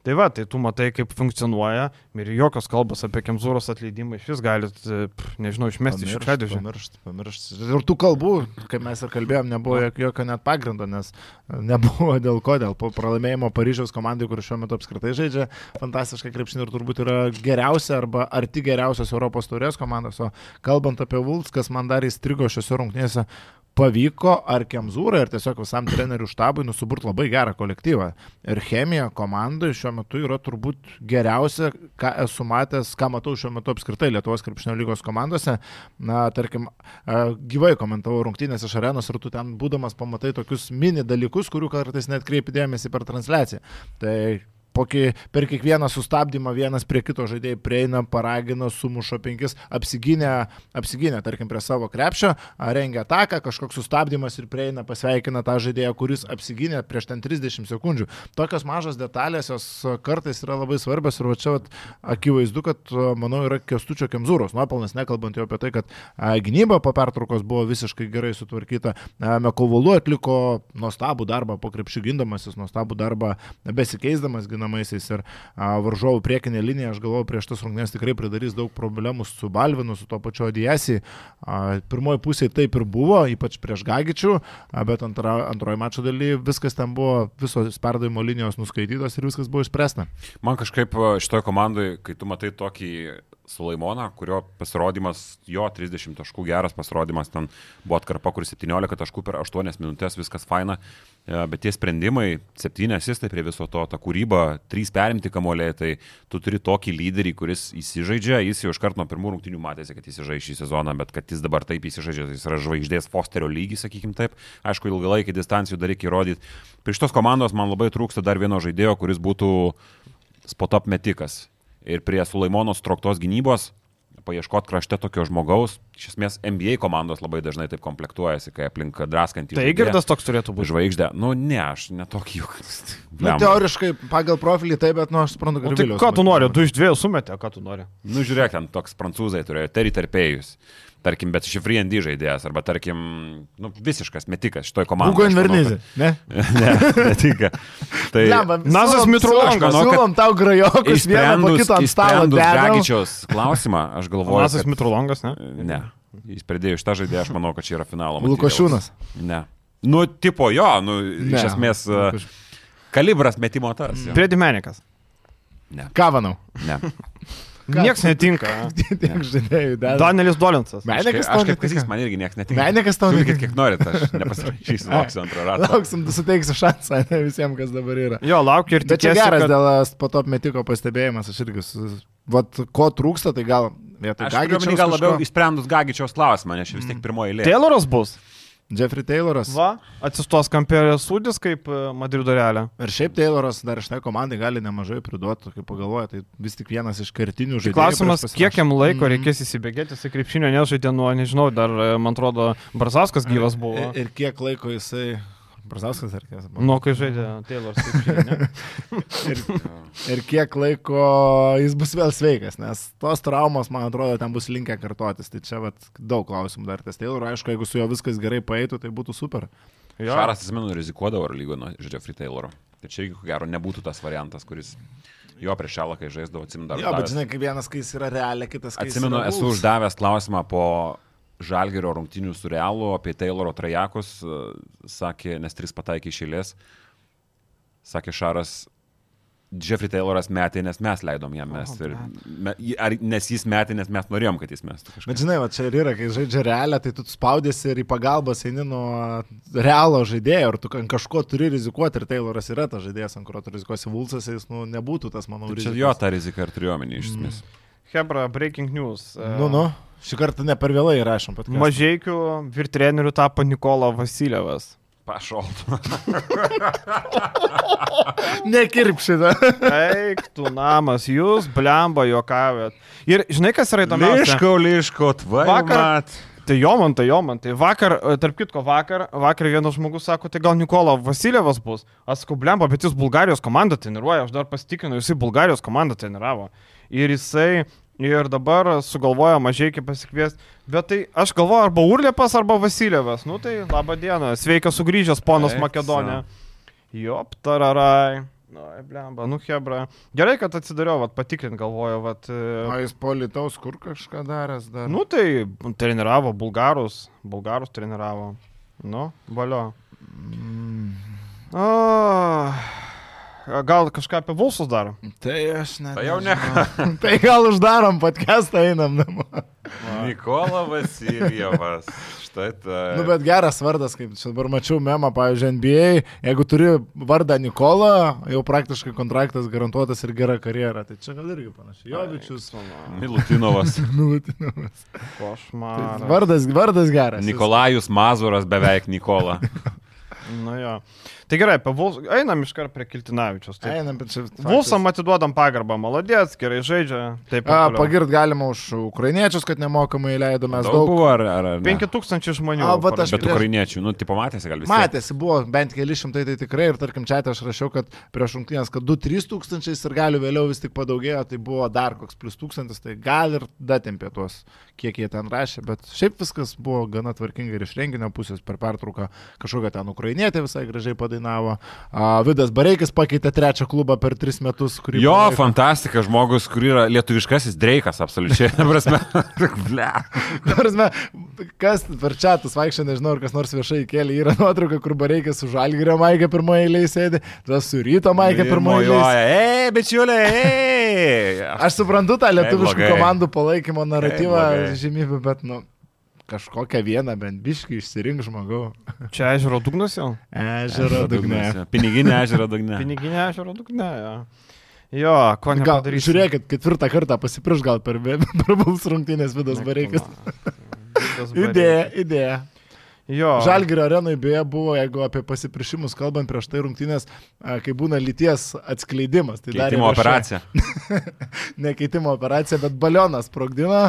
Tai va, tai tu matai, kaip funkcionuoja ir jokios kalbos apie Kemzūros atleidimą iš vis galit, e, pff, nežinau, išmesti iš šiukšliadėžės. Pamiršt, pamiršt. Ir tų kalbų, kaip mes ir kalbėjom, nebuvo jok- jokio net pagrindo, nes nebuvo dėl ko, dėl pralaimėjimo Paryžiaus komandai, kur šiuo metu apskritai žaidžia fantastišką krepšinį ir turbūt yra geriausia arba arti geriausios Europos turės komandos. O kalbant apie Vulfs, kas man dar įstrigo šiose rungtynėse, pavyko ar Kemzūrai, ar tiesiog visam trenerių štabui nusiburt labai gerą kolektyvą. Ir chemija komandai šiuo metu yra turbūt geriausia, ką esu matęs, ką matau šiuo metu apskritai Lietuvos krepšinio lygos komandose. Na, tarkim, gyvai komentavau rungtynės iš arenos ir tu ten būdamas pamatai tokius mini dalykus, kurių kartais net kreipi dėmesį per transliaciją. Tai ki- per kiekvieną sustabdymą vienas prie kito žaidėjai prieina, paragina, sumuša penkis, apsigynę, apsigynę, tarkim, prie savo krepšio, rengia ataką, kažkoks sustabdymas ir prieina, pasveikina tą žaidėją, kuris apsigynė prieš ten 30 sekundžių. Tokios mažos detalės, jos kartais yra labai svarbios ir va čia vat, akivaizdu, kad, manau, yra kestučio kemzūros nuopelnas, nekalbant jau apie tai, kad gynyba po pertraukos buvo visiškai gerai sutvarkyta. Mekovalu atliko nuostabų darbą po krepšių gindamasis, nuostabų darbą besikeisdamas ginamaisiais ir a, varžovų priekinė linija, aš galvoju, prieš tas rungtynės tikrai pridarys daug problemų su Balvinu, su to pačiu Adiesi. Pirmoji pusė taip ir buvo, ypač prieš Gagičių, a, bet antra, antroji mačo daly viskas ten buvo, visos perdavimo linijos nuskaitytos ir viskas buvo išspręsta. Man kažkaip šitoje komandoje, kai tu matai tokį Sulaimoną, kurio pasirodymas, jo 30 taškų geras pasirodymas, ten buvo atkarpa, kur 17 taškų per 8 minutės, viskas faina, e, bet tie sprendimai, 7 asistai prie viso to, ta kūryba, 3 perimti kamuoliai, tai tu turi tokį lyderį, kuris įsižaidžia, jis jau iš karto nuo pirmų rungtinių matėsi, kad įsižaidžia šį sezoną, bet kad jis dabar taip įsižaidžia, tai jis yra žvaigždės Fosterio lygis, sakykim taip, aišku, ilgalaikį distancijų dar reikia įrodyti. Prie šitos komandos man labai trūksta dar vieno žaidėjo, kuris būtų spot-up metikas. Ir prie Sulaimono struktos gynybos paieškoti krašte tokio žmogaus, iš esmės NBA komandos labai dažnai taip komplektuojasi, kai aplink draskantį. Tai girdas toks turėtų būti. Žvaigždė. Nu, ne, aš netokį juk. Nu, teoriškai pagal profilį taip, bet nu, aš suprantu, O kad tai Viliaus ką tu nori? Du iš dviejų sumetė, ką tu nori? Nu, žiūrėk, ten toks prancūzai turėjo, Terry Terpėjus. Tarkim, bet iš FreeND žaidėjas, arba tarkim, nu, visiškas metikas šitoj komandai. Manau, Invernizė, ne? Ne, netinka. Tai Nazas siūlom- Mitrulongas, siūlom- manau, kad Siūlom tau grajokus vieną po kito ant stalo. Dragičiaus klausimą, aš galvoju. Lazas kad- Mitrulongas, ne? Ne. Jis pridėjo šitą žaidėją, aš manau, kad čia yra finalo. Lukošiūnas. Ne. Nu, tipo jo, nu, Ne. iš esmės, e, Lukoš- Kalibras metimo tas. jo. Priedimenikas. Ne, Kavanau. ne. Niekas netinka. Tiek žaidėjų dar. Danielis Dolinsas. Menikas Aš tau kaip kazys, man irgi niekas netinka. Menikas tau netinka. kiek norit, aš nepasirašysiu, lauksiu antro rato. Lauksim, tu suteiksi šansą visiems, kas dabar yra. Jo, laukiu ir Bet čia tikiuosi, geras kad... dėl po to metiko pastebėjimas, aš irgi, vat ko trūksta, tai gal vietoj omeny gal labiau išsprendus Gagičiaus klausimą, nes čia vis tiek pirmoji eilė. Tayloras bus. Jeffrey Tayloras. Va, atsistos kampelės sūdis kaip e, Madrido realė. Ir šiaip Tayloras dar šitai komandai gali nemažai priduoti, kaip pagalvoja, tai vis tik vienas iš kertinių žaidėjų. klausimas, kiek jam laiko Mhm. reikės įsibėgėti, jisai krepšinio nežaidė nuo, nežinau, dar, e, man atrodo, Brazauskas gyvas buvo. Ir, ir kiek laiko jisai... Brazauskas ar kiek? Nu, kai žaidė krepšinį, ne? Ir, ir kiek laiko jis bus vėl sveikas, nes tos traumos, man atrodo, ten bus linkę kartotis. Tai čia vat, daug klausimų dar ties Taylor. Aišku, jeigu su juo viskas gerai paeitų, tai būtų super. Jo. Šaras, atsimenu, rizikuodavo ar lygo nuo Jeffrey Tayloro. Tai čia irgi, ko gero, nebūtų tas variantas, kuris jo prieš šalą, kai žaisdavo, atsimenu dar. Jo, bet žinai, kaip vienas, kai jis yra realia, kitas, kai Atsimenu, jis yra esu Bulls. uždavęs klausimą po Žalgerio rungtinių su Realu apie Tayloro trajakus, e, sakė, nes tris pataikė iš eilės, sakė Šaras, Jeffrey Tayloras metė, nes mes leidom jam mesti. Ir me, ar, nes jis metė, nes mes norėjom, kad jis mestų kažką. Bet žinai, va čia ir yra, kai žaidžia realią, tai tu spaudėsi ir į pagalbą eini nuo realo žaidėjo, ir tu ant kažko turi rizikuoti, ir Tayloras yra tas žaidėjas, ant kurio tu rizikuosi Vulsas, jis nu, nebūtų tas, manau, Tai Čia jo tą riziką ir turiuomenį iš esmės. Hebra, breaking news. Nu, nu, šį kartą ne per vėlai rašom pat. Mažiekių virtrenerių tapo Nikola Vasilievas. Pašol. Nekirp šitą. Eik, tu namas, jūs blemba juokavėt. Ir žinai, kas yra įdomiausia? Liško, liško, tvai. Vakar- Tai jo man, tai jo man. Tai vakar, e, tarp kitko, vakar, vakar vienas žmogus sako, tai gal Nikola Vasilievas bus. Aš sakau, blemba, bet jis Bulgarijos komandą treniruoja, aš dar pasitikinu, jisai Bulgarijos komandą treniravo. Ir jisai, ir dabar sugalvojo mažai kaip pasikviesti. Bet tai aš galvoju, arba Urlėpas, arba Vasilievas. Nu tai laba diena, sveikas sugrįžęs ponas Eik, Makedonija. Jop, tararai. Nu, blemba, nu hebra. Gerai, kad atsidariau, vat, patikrint galvoju, vat. e, O jis politaus kur kažką daręs dar. Nu tai treniravo bulgarus, bulgarus treniravo. Nu, valio. Mm, A, gal kažką apie Vulsus dar? tai aš ne. Tai jau ne. tai gal uždarom podcastą, einam namo. Nikola Vasiljevas. Štai tai. Nu, bet geras vardas, kaip čia dabar mačiau memą, pavyzdžiui, NBA, jeigu turi vardą Nikola, jau praktiškai kontraktas garantuotas ir gera karjera. Tai čia gal irgi panašiai. Jovičius, Milutinovas. Milutinovas. Košmaras. Vardas, vardas geras. Nikolajus Mazuras beveik Nikola. Nu jo. Tai gerai, apie Vulsą. Einam iškart prie Kiltinavičius. Taip. Einam, bet čia. Vulsam atiduodam pagarbą, maladėts, gerai žaidžia. Taip, A, pagirt galima už ukrainiečius, kad nemokamai leido mes Daug daug. buvo ar, ar, ar ne? 5000 žmonių. A, vat aš. Bet ukrainiečių, nu, tipo matėsi gal visi. Matėsi, buvo bent keli šimtai, tai tikrai ir tarkim čia aš rašiau, kad prieš rungtynės, kad 2-3 tūkstančiais ir galiu vėliau vis tik padaugėjo, tai buvo dar koks plus tūkstantis, tai gal ir datempė tuos, kiek jie ten rašė, bet šiaip viskas buvo gana tvarkingai ir iš renginio pusės per pertrauką kažkokią ten ukrainietę visai gražiai padainavo. A, Vidas Bareikis pakeitė trečią klubą per 3 metus. Jo, palaiko. fantastika, žmogus, kur yra lietuviškasis dreikas, absoliučiai. Prasme, prasme, kas per čia tas vaikščia, nežinau, ar kas nors viešai kėlė, yra nuotrauka, kur Bareikis su Žalgirio Maikė pirmoje eilėje sėdi, tada su Ryto Maikė pirmoje eilėje. Ei, bičiuliai, ei. Aš suprantu tą lietuviškų komandų palaikymo naratyvą, žymybę, bet, nu, kažkokią vieną bent biškį išsirink žmogau. Čia ežero dugnas jau? Ežero dugne. Piniginė ežero dugne. Piniginė ežero dugne. Jo, jo ko Gal, nepadarysi. žiūrėkit, ketvirtą kartą pasipriš gal per, per Buls rungtynės Vidas Bareikis. Idėja, idėja. Jo. Žalgirio arenai beje buvo, jeigu apie pasiprišimus kalbant prieš tai rungtynės, kai būna lyties atskleidimas. Tai Keitimo operacija. ne keitimo operacija, bet balionas sprogdino.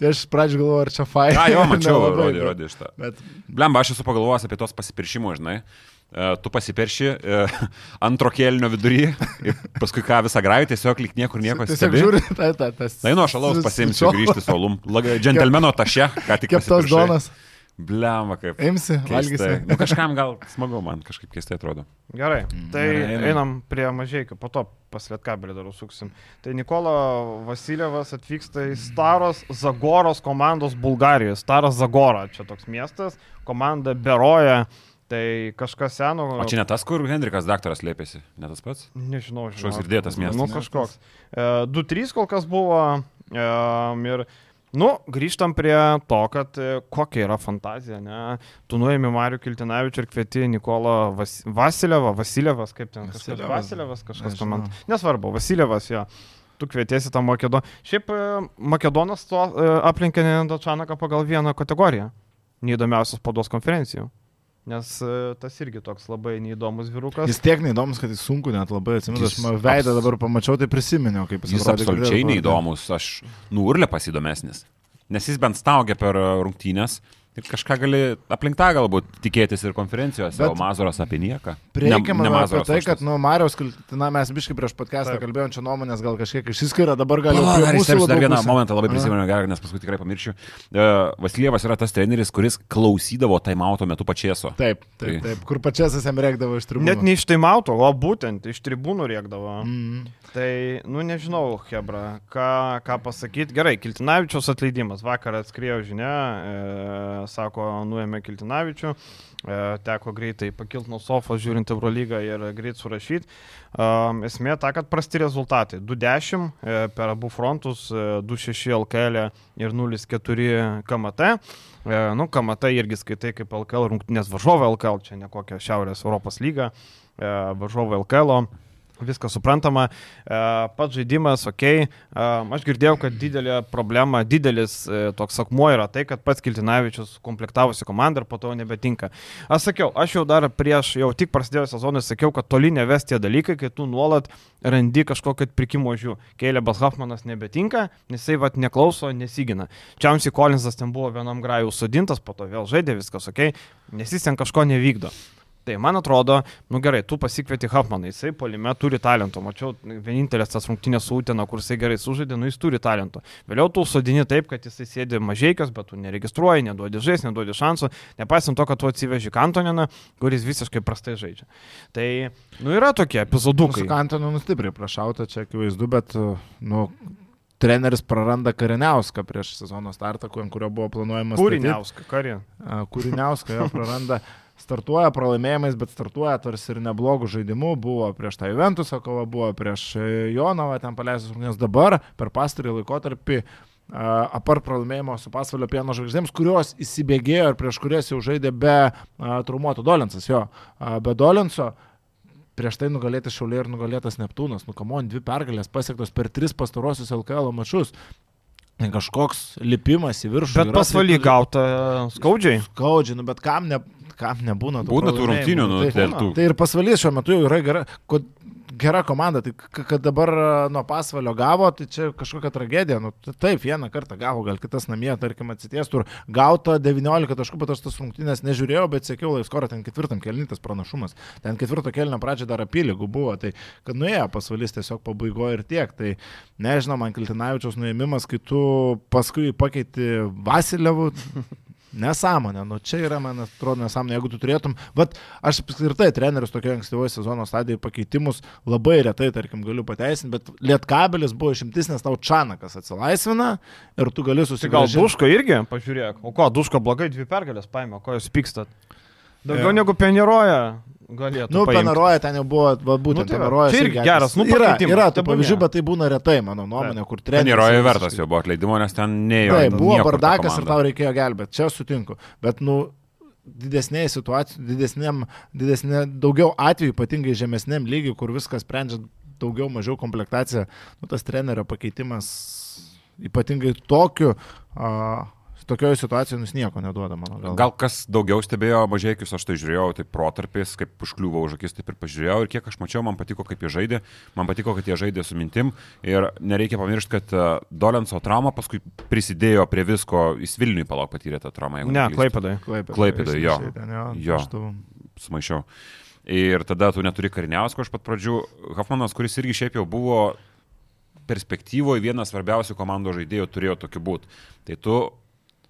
Tai aš pradžioje galvoju, ar čia fai. A, jo, mačiau, Nelabai, rodė, rodė iš tą. Bet Blemba, aš esu pagalvojęs apie tos pasipiršimus, žinai. E, Tu pasipirši e, antro kėlinio vidury, ir paskui ką visą gravi, tiesiog lik niekur nieko tiesiog stebi. žiūri, ta, ta, tas. Na, nu, aš alaus pasimsiu grįžti su olum. Džentelmeno taše, ką tik Keptos pasipiršai. donas. Blemba, kaip. Imsi, valgysi. Nu, kažkam gal smagu, man kažkaip keistai atrodo. Gerai, tai Gerai, einam. einam prie mažiekių, po to paslėtkabelį dar užsuksim. Tai Nikola Vasilievas atvyksta į Staros Zagoros komandos Bulgarijoje. Staras Zagora, čia toks miestas, komanda Beroja. Tai kažkas seno. O čia ne tas, kur Hendrikas daktaras lėpėsi, ne tas pats? Nežinau, žinau. Kažkoks girdėtas miestas. Nu, kažkoks. E, 2-3 kol kas buvo. E, ir, nu, grįžtam prie to, kad e, kokia yra fantazija, ne? Tu nuėmė Mariu Kiltinavičiu ir kvieti Nikolą Vas Vasilievą, Vasilievas, kaip ten kažkas. Vasilievas. Vasilievas kažkas Nežinau. man. Nesvarbu, Vasilievas, jo. Tu kvietiesi tą Makedoną. Šiaip e, Makedonas to e, aplenkė Nendočanaką pagal vieną kategoriją. Neįdomiausios pados konferencijų. Nes e, tas irgi toks labai neįdomus vyrukas. Jis tiek neįdomus, kad jis sunku net labai atsimenu. Aš man veidą abs- dabar pamačiau, tai prisiminiau, kaip jis Jis atrodė absoliučiai neįdomus, aš nuurlė pasidomesnis. Nes jis bent staugia per e, rungtynės ir kažką gali aplink tą galbūt tikėtis ir konferencijose, Bet- o Mazuras apie nieką. Priekime Ne- ne apie Mazuras, tai, o šitas. kad, nu, Marijos, na, mes biškai prieš podcastą Taip. kalbėjom, čia nuomonės gal kažkiek išsiskiria, dabar gal jau Pala, prie dar įsiterpsiu dar vieną pusė. momentą labai prisimenu, gerai, nes paskui tikrai pamiršiu. Uh, Vasilievas yra tas treneris, kuris klausydavo taimauto metu pačieso. Taip, taip, Tai- taip, kur pačias jam reikdavo iš tribūnų. Net ne iš taimauto, o būtent iš tribūnų rėkdavo. Mm. Tai, nu nežinau, Hebra, ką, ką pasakyti. Gerai, Kiltinavičiaus atleidimas. Vakar atskriejo žinia, e, sako, nuėmė Kiltinavičių. E, teko greitai pakilti nuo sofos, žiūrint Eurolygą ir greit surašyti. Um, esmė ta, kad prasti rezultatai. 2-10 e, per abu frontus, e, 2-6 LKL ir 0-4 KMT. E, nu, KMT irgi skaitai kaip LKL rungtynės varžovė LKL, čia ne kokia Šiaurės Europos lyga, e, varžovė LKL. -o. Viskas suprantama, E, pats žaidimas, ok. Aš girdėjau, kad didelė problema, didelis e, toks akmuo yra tai, kad pats Kiltinavičius komplektavosi komandą ir po to nebetinka. Aš sakiau, aš jau dar prieš, jau tik prasidėjo sezonas, sakiau, kad toli neves tie dalykai, kai tu nuolat randi kažkokį pirkimo žiū. Keilebas Hoffmanas nebetinka, nes jisai vat neklauso, nesigina. Čiamsi Kolinsas ten buvo vienam grajų sudintas, po to vėl žaidė, viskas ok, nes jis ten kažko nevykdo. Tai man atrodo, nu gerai, tu pasikvieti Hoffmaną, jisai polime turi talento. Mačiau, vienintelis tas rungtynės su Utena, kur jisai gerai sužaidė, nu jis turi talento. Vėliau tu sodini taip, kad jisai sėdi mažiekios, bet tu neregistruoji, neduodi žais, neduodi šansų, nepaisant to, kad tu atsiveži Kantoniną, kuris visiškai prastai žaidžia. Tai, nu yra tokie Nu, epizodukai. Su Kantonu nustipriai prašauta, čia akivaizdu, bet, nu, treneris praranda Kariniauską prieš sezono startą, kurio buvo planuojamas. karė. A, Kūriniauską jo praranda. Startuoja pralaimėjimais, bet startuoja tarsi ir neblogų žaidimų. Buvo prieš tą Juventusą kova, buvo prieš e, Jonovą ten paleistas rungtynės. Dabar per pastarį laikotarpį a, apart pralaimėjimo su pasvalio pieno žvaigždėms, kurios įsibėgėjo ir prieš kurias jau žaidė be a, traumuoto Dolinsas, jo, be Dolinso. Prieš tai nugalėtas Šiaulė ir nugalėtas Neptūnas. Nu, kamon, dvi pergalės pasiektos per tris pastarosius LKL mačius. Tai Kažkoks lipimas į viršų. Bet pasvaly gauta skaudžiai. Skaudžiai, nu, bet kam, ne, kam nebūna tų Būna tų rungtynių, nu, tai, tai tai ir pasvalys šiuo metu jau yra gera, kod, gera komanda, tai kad dabar a, nuo pasvalio gavo, tai čia kažkokia tragedija. Nu, taip, vieną kartą gavo, gal kitas namie, tarkim, atsitiestų ir gauta 19 taškų, bet aš tas rungtynės nežiūrėjau, bet sekiau laiskorą ten ketvirtam kelnytas pranašumas. Ten ketvirto kelnio pradžio dar apylygų buvo, tai kad nuėjo pasvalys tiesiog pabaigoje ir tiek. Tai nežinau, man Kiltinavičiaus nuėmimas, kai tu paskui pakeiti Vasilevų. Nesąmonė, nu čia yra, man atrodo, nesąmonė, jeigu tu turėtum, bet aš apskritai trenerius tokio ankstyvojo sezono stadijoje pakeitimus labai retai, tarkim, galiu pateisinti, bet Lietkabelis buvo išimtis, nes tau Čanakas atsilaisvina ir tu gali Tai gal. Duško irgi, pažiūrėk. O ko, Duško blogai dvi pergalės paėmė, ko jūs pykstat? Daugiau Jo. negu Peneroja galėtų. Nu. Penaroja ten jau buvo, va, būtent Nu, tai Penaroja. čia irgi geras, nu, yra, yra tų pavyzdžių, bet tai būna retai, mano nuomonė, kur treneris. Visiškai- vertas jo buvo atleidimo, nes ten neėjo. Taip, buvo bardakas ir tau reikėjo gelbėti, čia sutinku. Bet, nu, didesnėje situacijoje, didesnėm, didesnė, daugiau atvejų, ypatingai žemesniam lygiui, kur viskas sprendžia daugiau, mažiau komplektacija, nu, tas trenerio pakeitimas, ypatingai tokiu, a, tokioje situacijoje jis nieko neduoda, mano galva. Gal kas daugiau stebėjo mažiekius, aš tai žiūrėjau, tai protarpiais, kaip užkliuvo už akis, taip ir pažiūrėjau. Ir kiek aš mačiau, man patiko, kaip jie žaidė. Man patiko, kad jie žaidė su mintim. Ir nereikia pamiršti, kad uh, Dolenso trauma paskui prisidėjo prie visko. Jis Vilniui palauk patyrė tą traumą. Ne. Klaipėdai. Klaipėdoj, jo. jo. Sumaišiau. Ir tada tu neturi kariniausko iš pat pradžių. Hoffmanas, kuris irgi šiaip jau buvo perspektyvoje vienas svarbiausių komandos žaidėjų, turėjo tokiu būti. Tai tu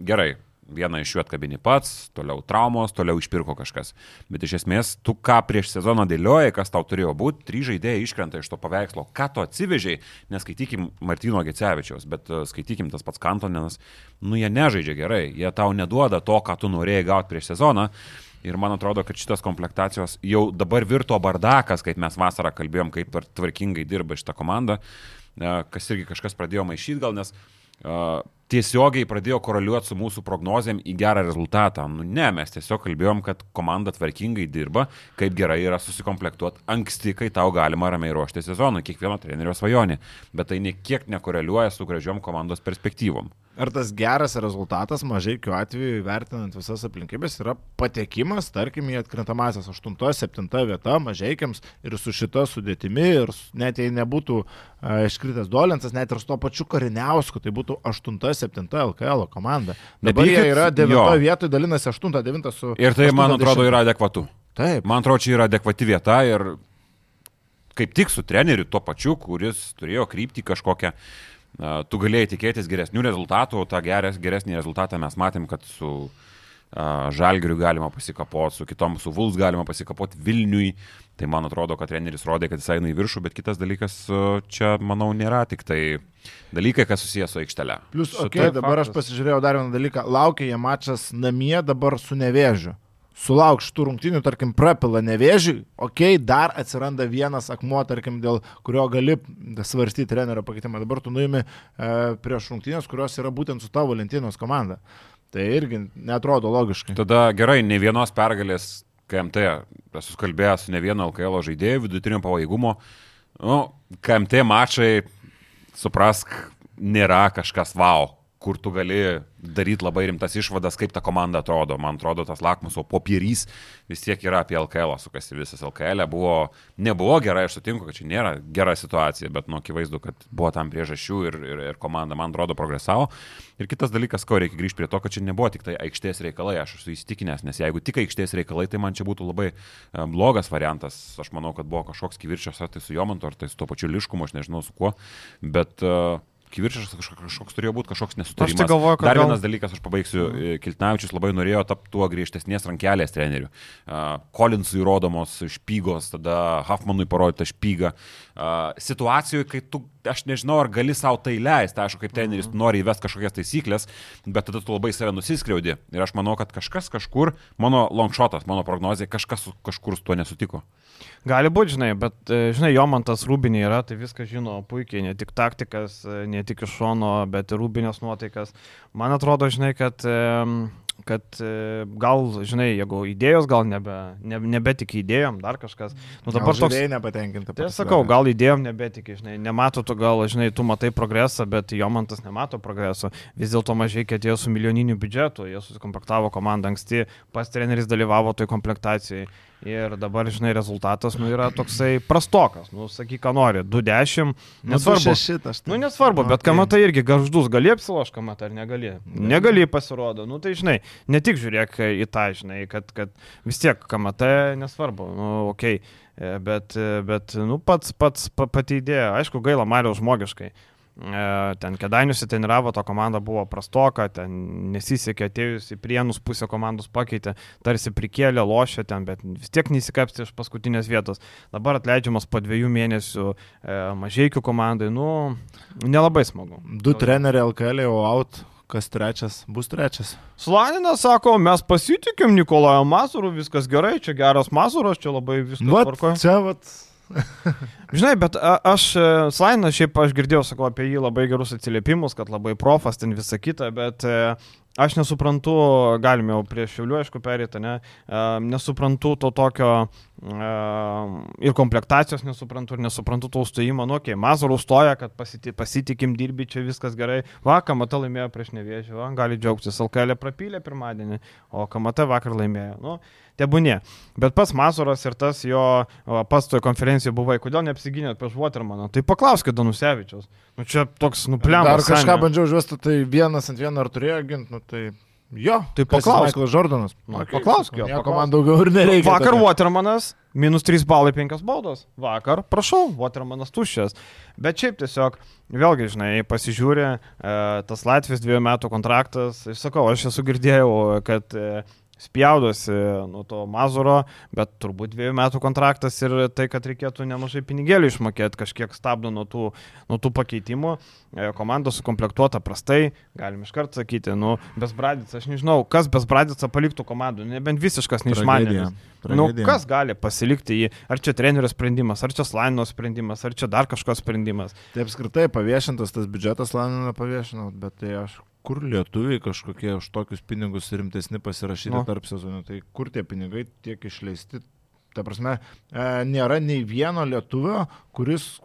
gerai, vieną iš jų atkabini pats, toliau traumos, toliau išpirko kažkas. Bet iš esmės, tu ką prieš sezoną dėliojai, kas tau turėjo būti, trys žaidėjai iškrenta iš to paveikslo, ką tu atsivežiai, neskaitykim Martino Gecevičiaus, bet e, skaitykim tas pats Kantonenas, nu jie nežaidžia gerai, jie tau neduoda to, ką tu norėjai gauti prieš sezoną. Ir man atrodo, kad šitas komplektacijos jau dabar virto bardakas, kaip mes vasarą kalbėjom, kaip tvarkingai dirba šitą komandą, e, kas irgi kažkas pradėjo maišyti gal, nes tiesiogiai pradėjo koreliuoti su mūsų prognozėm į gerą rezultatą. Nu ne, mes tiesiog kalbėjom, kad komanda tvarkingai dirba, kaip gerai yra susikomplektuoti anksti, kai tau galima ramiai ruošti sezonui, kiekvieno trenerio svajonė. Bet tai niekiek nekoreliuoja su gražiom komandos perspektyvom. Ar tas geras rezultatas, mažai kiu atveju, vertinant visas aplinkybės, yra patekimas, tarkim, į atkrintamasias 8-7 vieta mažaikiams ir su šita sudėtimi, ir net jei nebūtų uh, iškritęs Dolensas, net ir su to pačiu Kariniausku, tai būtų 8-7 LKL komanda. Dabar Nebykit, jie yra 9 vietoje, dalinasi 8-9 su... Ir tai, 8, man atrodo, 10. yra adekvatu. Taip. Man atrodo, čia yra adekvati vieta ir kaip tik su treneriu tuo pačiu, kuris turėjo krypti kažkokią tu galėjai tikėtis geresnių rezultatų, tą geres, geresnį rezultatą mes matėm, kad su Žalgiriu galima pasikapoti, su kitom, su Vuls galima pasikapoti Vilniui. Tai man atrodo, kad treneris rodė, kad jis eina į viršų, bet kitas dalykas čia, manau, nėra tik tai dalykai, kas susijęs su aikštele. Plus, okei, okay, dabar faktas. aš pasižiūrėjau dar vieną dalyką. Laukia jie mačas namie dabar su nevėžiu sulauks šitų rungtynių, tarkim, prapila nevėžį, okei, okay, dar atsiranda vienas akmuo, tarkim, dėl kurio gali svarstyti trenerio pakeitimą. Dabar tu nuimi e, prieš rungtynės, kurios yra būtent su tavo lentynos komanda. Tai irgi netrodo logiškai. Tada gerai, ne vienos pergalės KMT, esu kalbėjęs su ne vieno LKL žaidėjų vidutinio pavojigumo. Nu, KMT mačai, suprask, nėra kažkas wow kur tu gali daryti labai rimtas išvadas, kaip ta komanda atrodo. Man atrodo, tas lakmuso popierys vis tiek yra apie LKL, sukasi visas LKL. E buvo, nebuvo gerai, aš sutinku, kad čia nėra gera situacija, bet nu, akivaizdu, kad buvo tam priežasčių ir, ir, ir komanda, man atrodo, progresavo. Ir kitas dalykas, ko reikia grįžti prie to, kad čia nebuvo tik tai aikštės reikalai, aš esu įsitikinęs, nes jeigu tik aikštės reikalai, tai man čia būtų labai e, blogas variantas. Aš manau, kad buvo kažkoks kivirčias, ar tai su Jomantu, ar tai su to pačiu Liškumu, aš nežinau su kuo, bet uh, kivirčias kažkoks, kažkoks turėjo būti kažkoks nesutarimas. Aš tai galvoju, kad Dar gal... vienas dalykas, aš pabaigsiu, mm. Kiltnavičius labai norėjo tapti tuo griežtesnės rankelės treneriu. Uh, Kolinsui rodomos špygos, tada Huffmanui parodyta špyga. Uh, situacijoje, kai tu, aš nežinau, ar gali savo tai leisti, aišku, kaip treneris mm. nori įvesti kažkokias taisyklės, bet tada tu labai save nusiskriaudi. Ir aš manau, kad kažkas kažkur, mano longshotas, mano prognozija, kažkas kažkur su tuo nesutiko. Gali būti, žinai, bet, e, žinai, jo man tas rūbinė yra, tai viską žino puikiai, ne tik taktikas, e, ne tik iš šono, bet ir rūbinės nuotaikas. Man atrodo, žinai, kad, kad e, gal, žinai, jeigu idėjos gal nebe, ne, nebetik idėjom, dar kažkas. Nu, dabar toks... nepatenkinta. Tai sakau, gal idėjom nebetik, žinai, nemato tu gal, žinai, tu matai progresą, bet jo man tas nemato progreso. Vis dėlto mažai, kad jie su milijoniniu biudžetu, jie susikomplektavo komandą anksti, pas treneris dalyvavo toj komplektacijai. Ir dabar, žinai, rezultatas, nu, yra toksai prastokas. Nu, sakyk, ką nori, 2-10. Nesvarbu. Šitas, nu, nesvarbu, bet okay. kamata irgi garždus, gali apsiloš kamata ar negali. Negali pasirodo. Nu, tai, žinai, ne tik žiūrėk į tą, žinai, kad, kad vis tiek kamata nesvarbu. Nu. Okay. Bet, bet, nu, pats, pats, pati idėja, aišku, gaila Mario žmogiškai. E, ten Kedainiuose treniravo, to komanda buvo prastoka, ten nesisekė atėjus į prienus, pusę komandos pakeitė, tarsi prikėlė, lošė ten, bet vis tiek nesikapsti iš paskutinės vietos. Dabar atleidžiamas po dviejų mėnesių e, mažiekių komandai, nu, nelabai smagu. Du treneriai LKL jau out, kas trečias bus trečias. Slaninas sako, mes pasitikim Nikolaju Mazuru, viskas gerai, čia geras Mazuras, čia labai viskas tvarkoja. Čia vat Žinai, bet a, aš, e, Slainą, šiaip aš girdėjau, sakau, apie jį labai gerus atsiliepimus, kad labai profas ten visą kitą, bet e, aš nesuprantu, galime jau prie šiulių, aišku, perėti, ne, e, nesuprantu to tokio ir komplektacijos nesuprantu, ir nesuprantu to užstojimo, nu, okei, okay, Mazarų stoja, kad pasiti, pasitikim, dirbi čia viskas gerai, va, Kamata laimėjo prieš nevėžį, va, gali džiaugtis, Alkelė prapylė pirmadienį, o Kamata vakar laimėjo, nu, tebūnė. Bet pats Mazuras ir tas jo, pats toje konferencijoje buvai, kodėl neapsigynėt prieš Watermaną, tai paklauskite Danusevičius. Nu, čia toks nupliamas. Ar kažką bandžiau žuosti, tai vienas ant vieno ar turėjo ginti, nu, tai... Jo, tai paklausk. Michaelas Jordanas. Nu, okay. Paklausk jo. Nieko man daugiau ir nereikia. Vakar tokia. Watermanas, minus 3 balai 5 baudos. Vakar, prašau, Watermanas tuščias. Bet šiaip tiesiog, vėlgi, žinai, pasižiūrė, e, tas Latvijas dviejų metų kontraktas, aš sakau, aš esu girdėjau, kad e, spjaudosi nuo to Mazuro, bet turbūt dviejų metų kontraktas ir tai, kad reikėtų nemažai pinigėlių išmokėti, kažkiek stabdo nuo tų, nuo tų pakeitimų. E, komanda sukomplektuota prastai, galim iš karto sakyti, nu, Besbradicas, aš nežinau, kas Besbradicą paliktų komandų, nebent visiškas neišmanėlis. Nu, kas gali pasilikti jį, ar čia trenerio sprendimas, ar čia Slaino sprendimas, ar čia dar kažkoks sprendimas. Taip apskritai paviešintas tas biudžetas Slaino paviešinau, bet tai aš kur lietuviai kažkokie už tokius pinigus rimtesni pasirašyti Nu. tarp sezonų, tai kur tie pinigai tiek išleisti. Ta prasme, e, nėra nei vieno lietuvio, kuris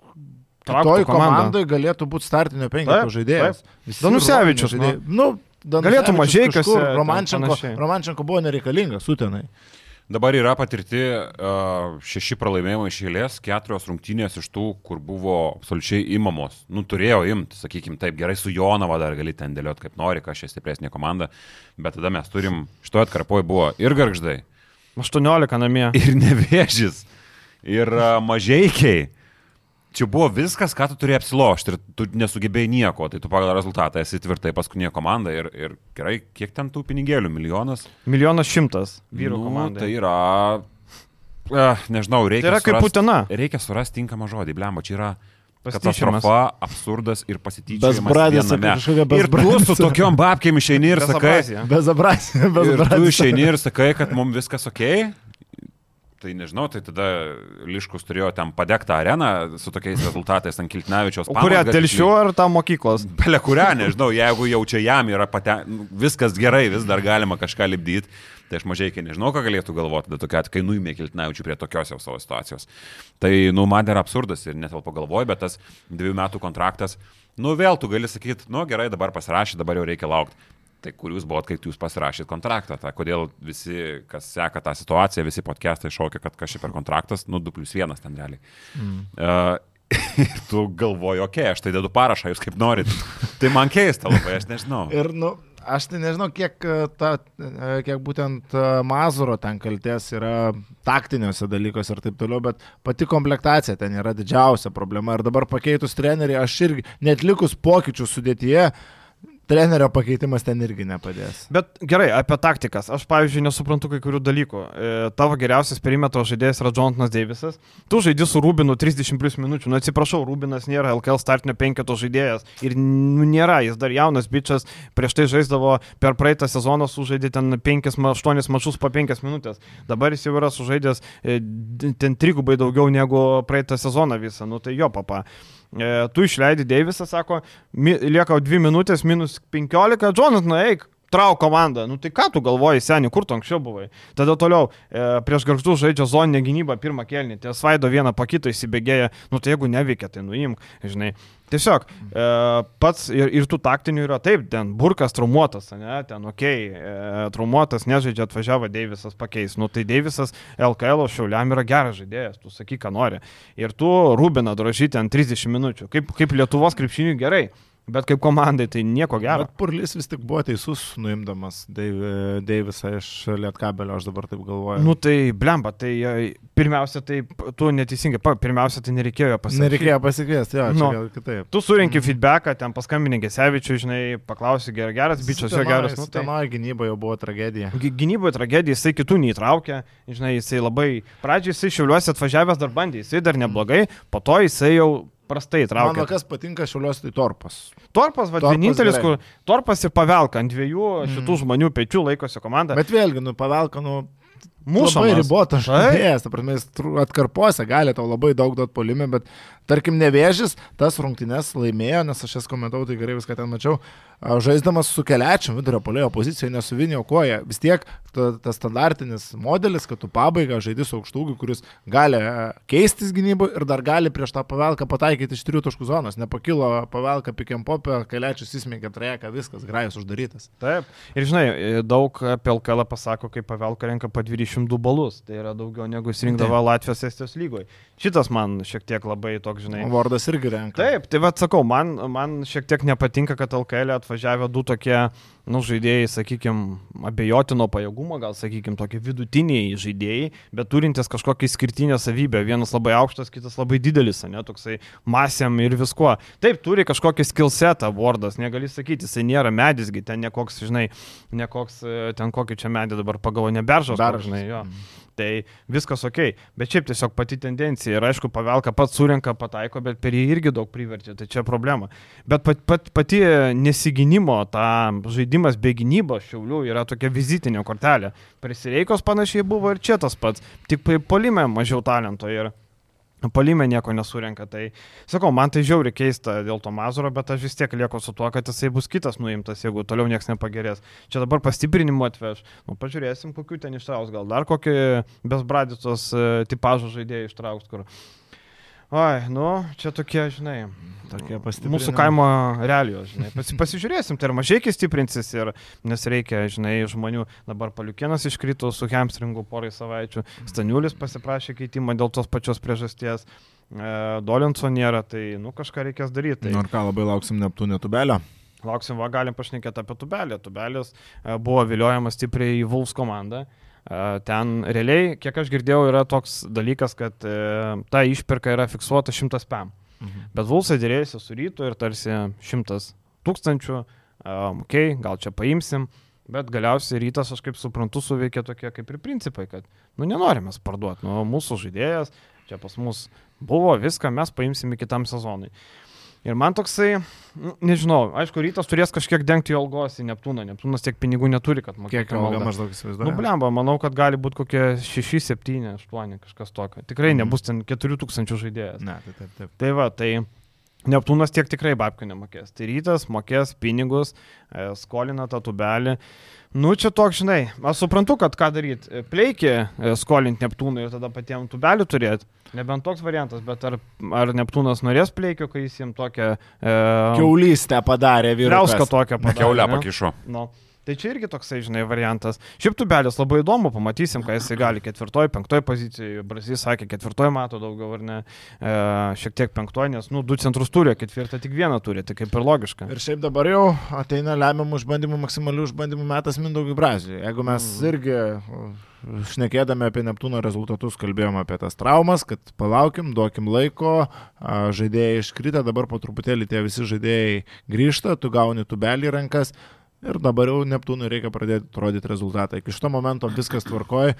Trauktų toj komandą. komandai galėtų būti startinio penketo Taip, žaidėjas. Danusevičius. Nu, Galėtų Danusevičius Mažeikiuose, kažkur, ten Romančenko, panašiai. Romančenko buvo nereikalingas, sutenai. Dabar yra patirti uh, šeši pralaimėjimai iš eilės, keturios rungtynės iš tų, kur buvo absoliučiai įmamos. Nu, turėjo imti, sakykime, taip gerai su Jonava dar gali ten dėlioti kaip nori, kažkaip stipresnė komanda, bet tada mes turim, šitoje atkarpoje buvo ir garždai, 18 namie. ir nevėžys, ir uh, mažiekiai. Čia buvo viskas, ką tu turėjai apsilošti ir tu nesugebėjai nieko, tai tu pagal rezultatą esi tvirtai paskutinė komanda ir, ir gerai, kiek ten tų pinigėlių, milijonas? Milijonas šimtas vyrų Nu, komandai. Tai yra, eh, nežinau, reikia. Tai yra kaip Utena. Reikia surasti tinkamą žodį, blemba, čia yra katastrofa, absurdas ir pasityčiojimas. Bezbradis, viename. kažkokia Ir tu su tokiom babkėm išeini ir sakai, Bezabrazija. Bezabrazija, ir tu išeini ir sakai, kad mums viskas ok. Tai nežinau, tai tada Liškus turėjo ten padegtą areną su tokiais rezultatais ant Kiltnevičios. Kurią gatvėj. ar tą mokyklos? Bele kurią, nežinau, jeigu jau čia jam yra pate... nu, viskas gerai, vis dar galima kažką lipdyti, tai aš mažai kai nežinau, ką galėtų galvoti, bet tokia, kai nuimė Kiltnevičių prie tokios jau savo situacijos. Tai, nu, man yra absurdas ir netelpo galvoj, bet tas dviejų metų kontraktas, nu, vėl tu gali sakyti, nu, gerai, dabar pasirašė, dabar jau reikia laukti. Tai kur jūs buvot, kai jūs pasirašėt kontraktą? Ta, kodėl visi, kas seka tą situaciją, visi podcastai šaukia, kad kas čia per kontraktas, nu 2 plus 1 ten realiai. Mm. Uh, ir tu galvoji, okei, okay, aš tai dedu parašą, jūs kaip norit. tai man keista labai, aš nežinau. Ir, nu, aš tai nežinau, kiek, e, ta, e, kiek būtent Mazuro ten kalties yra taktiniuose dalykuose ir taip toliau, bet pati komplektacija ten yra didžiausia problema. Ir dabar pakeitus trenerių, aš irgi, net likus pokyčių sudėtyje, trenerio pakeitimas ten irgi nepadės. Bet gerai, apie taktikas. Aš, pavyzdžiui, nesuprantu kai kurių dalykų. E, tavo geriausias perimetro žaidėjas yra Jonathanas Davisas. Tu žaidži su Rubinu 30 plus minučių. Nu, atsiprašau, Rubinas nėra LKL startinio penketo žaidėjas. Ir nu, nėra, jis dar jaunas bičias. Prieš tai žaisdavo per praeitą sezoną, sužaidė ten 5-8 mačus po 5 minutės. Dabar jis jau yra sužaidęs e, ten trigubai daugiau negu praeitą sezoną visą. Nu, tai jo, papa. E, tu išleidi Deivisą, sako, mi, lieka 2 minutės, minus 15, Jonathan, eik, trauk komandą. Nu tai ką tu galvoji, seniai, kur tu anksčiau buvai? Tada toliau, e, prieš garždų žaidžia zoninę gynybą pirmą kelnį, tie svaido vieną po kito įsibėgėja, nu tai jeigu neveikia, tai nuimk, žinai. Tiesiog e, pats ir, ir tų taktinių yra taip, ten burkas traumuotas, ne, ten ok, e, traumuotas, nežaidžia, atvažiavo Deivisas pakeis. Nu tai Deivisas LKL šiauliam yra geras žaidėjas, tu sakyk, ką nori. Ir tu Rubiną drožyti ant 30 minučių, kaip, kaip Lietuvos krepšiniui gerai. Bet kaip komandai tai nieko gero. Bet Purlis vis tik buvo teisus, nuimdamas Deiv- Deivisą iš Lietkabelio, aš dabar taip galvoju. Nu tai blemba, tai e, pirmiausia, tai tu neteisingai, pirmiausia, tai nereikėjo jo pasakyti. Nereikėjo pasikviesti, jo, Nu. gal kitaip. Tu surinki feedbacką, ten paskambinė Gesevičiui, žinai, paklausi, geras, geras bičias, jo geras. Nu, tai... Tenoje gynyboje buvo tragedija. Gy- Gynyboje tragedija, jisai kitų neįtraukė, žinai, jisai labai, pradžiai jisai šiauliuosi atvažiavęs dar bandė, jisai dar neblogai, po to jisai jau prastai Man va, įtraukė. kas patinka šiuliuos, tai torpas. Torpas, va, Torpas vienintelis, kur Torpas ir Pavelka ant dviejų šitų žmonių pečių laikosi komanda. Bet vėlgi, nu, pavelka, nu, Mūsų ribotas žaidėjas, ta prasme, jis atkarpose gali tau labai daug duoti polime, bet tarkim nevėžys tas rungtynes laimėjo, nes aš jas komentavau, tai gerai viską ten mačiau, žaisdamas su keliačiu vidurio polėjo pozicijoje, nesuvinio koja, vis tiek ta- tas standartinis modelis, kad tu pabaigą žaidži su aukštūgiu, kuris gali keistis gynyboje ir dar gali prieš tą pavelką pataikyti iš trijų taškų zonos, nepakilo pavelka pikiam popė, keliačius įsmėgė trejaka, viskas, grajus uždarytas. Taip. Ir žinai, daug apie LKL pasako, kaip Pavelka renka po 20 22 balus. Tai yra daugiau negu jis rinkdavo Latvijos Estijos lygoje. Šitas man šiek tiek labai toks, žinai. Vardas irgi renka. Taip, tai vad sakau, man, man šiek tiek nepatinka, kad LKL atvažiavę du tokie, nu, žaidėjai, sakykime, abejotino pajėgumo, gal, sakykime, tokie vidutiniai žaidėjai, bet turintys kažkokią išskirtinę savybę. Vienas labai aukštas, kitas labai didelis, ne, toksai masėm ir viskuo. Taip, turi kažkokį skillsetą Wardas, negali sakyti, jisai nėra medisgi, ten nekoks, žinai, nekoks, e, ten kokį čia medį dabar pagalvo, neberžas, Beržas. žinai, jo. Mhm. Tai viskas ok, bet šiaip tiesiog pati tendencija ir aišku, pavelka pats surenka, pataiko, bet per jį irgi daug privertė, tai čia problema. Bet pat, pat, pati nesiginimo, ta žaidimas be gynybos šiaulių yra tokia vizitinė kortelė. Prisireikos panašiai buvo ir čia tas pats, tik polime mažiau talento ir Palime nieko nesurenka, tai sakau, man tai žiauri keista dėl to Mazuro, bet aš vis tiek lieku su tuo, kad jisai bus kitas nuimtas, jeigu toliau niekas nepagerės. Čia dabar pastiprinimu atveš. Nu, pažiūrėsim, kokiu ten ištrauks, gal dar kokį besbraditos tipažo žaidėjų ištrauks, kur. Oi, nu, čia tokie, žinai, Tokie pastiprinimai. mūsų kaimo realijos, žinai. Pasi, pasižiūrėsim, tai ir mažai stiprinsis, ir, nes reikia, žinai, žmonių. Dabar paliukienas iškrito su hamstringu porai savaičių, Staniulis pasiprašė keitimą dėl tos pačios priežasties, e, Dolinso nėra, tai, nu, kažką reikės daryti. Tai... Nu ir ką, labai lauksim Neptūnė tubelio. Lauksim, va, galim pašnekėti apie Tubelį. Tubelis e, buvo viliojamas stipriai į Vulfs komandą. E, Ten realiai, kiek aš girdėjau, yra toks dalykas, kad e, ta išpirka yra fiksuota 100 pam. Mhm. Bet Vulsai dėrėjosi su rytu ir tarsi 100 tūkstančių, um, ok, gal čia paimsim, bet galiausiai rytas, aš kaip suprantu, suveikė tokie kaip ir principai, kad, nu, nenorime parduoti, nu, mūsų žaidėjas, čia pas mus buvo, viską mes paimsime kitam sezonui. Ir man toksai, nu, nežinau, aišku, rytas turės kažkiek dengti jo algos į Neptūną, Neptūnas tiek pinigų neturi, kad Kiek mokėtų jau alga maždaug Nu, įsivaizduoju? blemba, manau, kad gali būti kokie 6, 7, 8, kažkas tokio. Tikrai Mhm. nebus ten 4000 žaidėjas. Ne, tai taip, taip. Tai va, tai Neptūnas tiek tikrai babkių nemokės. Tai rytas mokės pinigus, e, skolina tą tubelį. Nu, čia toks, žinai, aš suprantu, kad ką daryti. Pleikį e, skolinti Neptūnui ir tada patiems tubelį turėti. Nebent toks variantas, bet ar, ar Neptūnas norės pleikio, kai jis jiems tokią... E, Kiaulystę padarė vyras. Liauską tokią padarė. Keulę pakišo. Nu, tai čia irgi toksai, žinai, variantas. Šiaip tubelis labai įdomu, pamatysim, ką jisai gali ketvirtoj, penktoj pozicijoje. Brazijas sakė, ketvirtoj mato daugiau ar ne, e, šiek tiek penktoj, nes, nu, du centrus turi, ketvirtą tik vieną turi, tai kaip ir logiška. Ir šiaip dabar jau ateina lemiamų išbandymų, maksimalių išbandymų metas Mindaugui Brazijai. Jeigu mes Mm. irgi uh, šnekėdami apie Neptūno rezultatus kalbėjom apie tas traumas, kad palaukim, duokim laiko, žaidėjai iškritę, dabar po truputėlį tie visi žaidėjai grįžta, tu gauni tubelį rankas. Ir dabar jau Neptūnui reikia pradėti rodyti rezultatą. Iki šito momento viskas tvarkoja.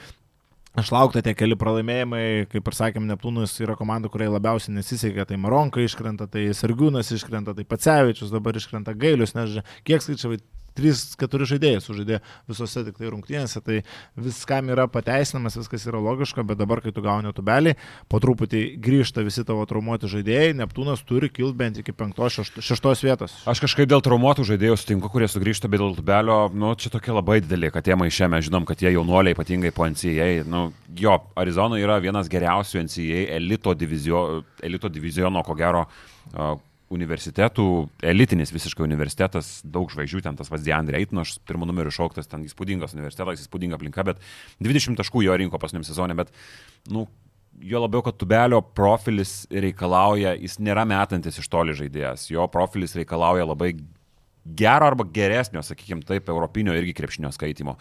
Aš laukta tie keli pralaimėjimai, kaip ir sakėm, Neptūnus yra komanda, kuriai labiausiai nesisekė, tai Maronka iškrenta, tai Sergiūnas iškrenta, tai Pacevičius dabar iškrenta Gailius, nes kiek skaičiavai, 3-4 žaidėjai sužaidė visose tik tai rungtynėse, tai viskam yra pateisinamas, viskas yra logiška, bet dabar, kai tu gauni tubelį, po truputį grįžta visi tavo traumuoti žaidėjai, Neptūnas turi kilti bent iki 5-6 vietos. Aš kažkaip dėl traumuotų žaidėjų sutinku, kurie sugrįžta, bet dėl tubelio, nu, čia tokie labai dideli, kad jie maišė, mes žinom, kad jie jaunuoliai, ypatingai po NCAA, nu, jo, Arizona yra vienas geriausių NCAA elito, divizio, elito diviziono, ko gero, universitetų, elitinis visiškai universitetas, daug žvaigždžių, ten tas pats Deandre Eitino, aš pirmo numeriu šauktas, ten įspūdingas universitetas, įspūdinga aplinka, bet 20 taškų jo rinko pasniam sezonė, bet, nu, jo labiau, kad tubelio profilis reikalauja, jis nėra metantis iš toli žaidėjas, jo profilis reikalauja labai gero arba geresnio, sakykime taip, europinio irgi krepšinio skaitimo.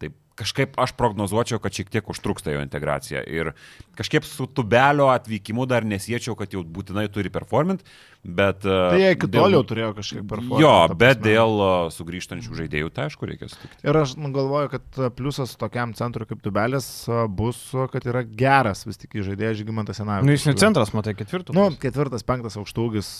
Taip kažkaip aš prognozuočiau, kad šiek tiek užtruksta jo integracija. Ir kažkaip su tubelio atvykimu dar nesiečiau, kad jau būtinai turi performant, bet... e, Tai jie iki tol jau turėjo kažkiek performuoti. Jo, bet dėl e, sugrįžtančių žaidėjų, tai aišku, reikia sutikti. Ir aš nu, galvoju, kad pliusas tokiam centrui kaip Tubelis a, bus, kad yra geras vis tik žaidėjas Žygimantas Senavičius. Nu, jis ne centras, matai, ketvirtas. Nu, ketvirtas, penktas aukštūgis.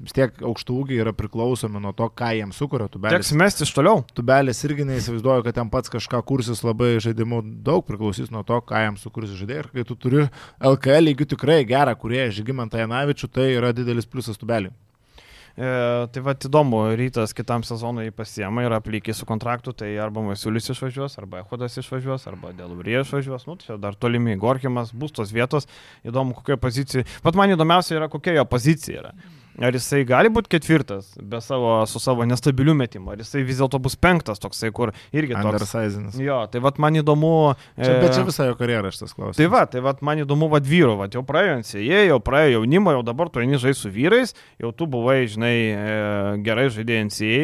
Vis tiek aukštūgiai yra priklausomi nuo to, ką jiems sukuria Tubelis. Teks mesti iš toliau. Tubelis irgi neįsivaizduoju, kad ten pats kažką kursis labai žaidimų, daug priklausys nuo to, ką jam sukurs žaidėjai. Ir kai tu turi LKL lygių tikrai gerą kurieją Žygimantą Janavičių, tai yra didelis pliusas Tubeliui. E, tai va, įdomu, rytas kitam sezonui pasiema ir aplykiai su kontraktu, tai arba Masiulis išvažiuos, arba Ehodas išvažiuos, arba Delurė išvažiuos, nu, čia dar tolimi Gorkimas, bus tos vietos, įdomu, kokioje pozicijoje. Pat man įdomiausia yra, kokia jo pozicija yra. Ar jisai gali būti ketvirtas be savo, su savo nestabiliu metimu, ar jisai vis dėlto bus penktas toksai, kur irgi toks. Jo, tai vad man įdomu. Čia, bet čia e, visą jo karjerą šitas klausimas. Tai va, tai va, man įdomu, vad vyru, va, jau praėjo NCA, jau praėjo jaunimo, jau dabar tu eini žai su vyrais, jau tu buvai, žinai, e, gerai žaidėjai NCA,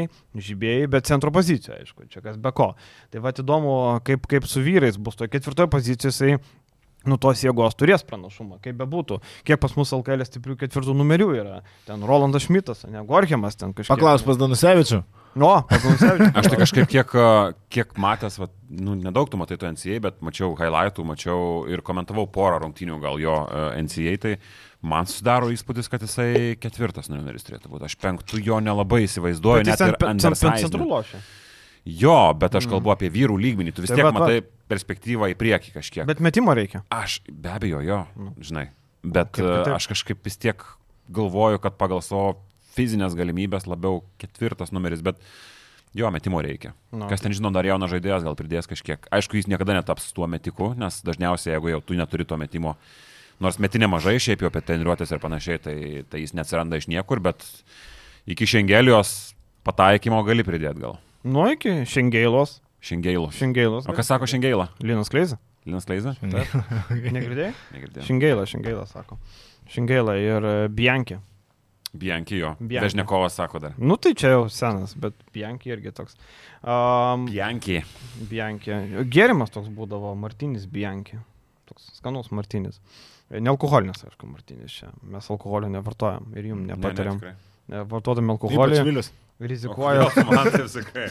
žibėjai, bet centro pozicijoje, aišku, čia kas be ko. Tai va, įdomu, kaip, kaip su vyrais bus to ketvirtoje pozicijoje, jisai nu tos jėgos turės pranašumą, kaip bebūtų. Kiek pas mus LKL stiprių ketvirtų numerių yra. Ten Rolandas Šmitas, ne Gorkiamas ten kažkas. Paklaus pas Danusevičių. No, pas Danusevičių. Aš tai kažkaip kiek, kiek matęs, va, nu, nedaug tu matai to NCA, bet mačiau highlightų, mačiau ir komentavau porą rungtynių gal jo uh, NCA, tai man sudaro įspūdis, kad jisai ketvirtas numeris turėtų būti. Aš penktų jo nelabai įsivaizduoju, Bet jis net ir ant ant centrų lošia. Jo, bet aš kalbu apie vyrų lygmenį, tu vis Tai tiek va. matai perspektyvą į priekį kažkiek. Bet metimo reikia. Aš be abejo jo, žinai. Bet Kaip kitaip? e, aš kažkaip vis tiek galvoju, kad pagal savo fizinės galimybės labiau ketvirtas numeris, bet jo metimo reikia. Nu. Kas ten žino, dar jaunas žaidėjas gal pridės kažkiek. Aišku, jis niekada netaps tuo metiku, nes dažniausiai, jeigu jau tu neturi to metimo, nors metinė mažai, šiaip jau apie treniruotės ir panašiai, tai, tai jis neatsiranda iš niekur, bet iki šengelijos pataikymo gali pridėti gal. Nu, iki Šengeilos. Šengeilos. Šengeilos. O kas sako Šengeilą? Linas Kleiza. Linas Leiza? Negirdėjai? Negirdėjau. Šengeila, Šengeila sako. Šengeila ir e, Bianchi. Bianki jo. Vežnekovas sako dar. Nu tai čia jau senas, bet Bianchi irgi toks. Um, Bianki. Bianchi. Gėrimas toks būdavo, Martinis Bianchi. Toks skanus Martinis. Nealkoholinis, aišku, Martinis čia. Mes alkoholio nevartojam ir jum nepatariam. Ne, ne, Vartodami Ypač alkoholį Vilius. Rizikuoja. Man taip sakai.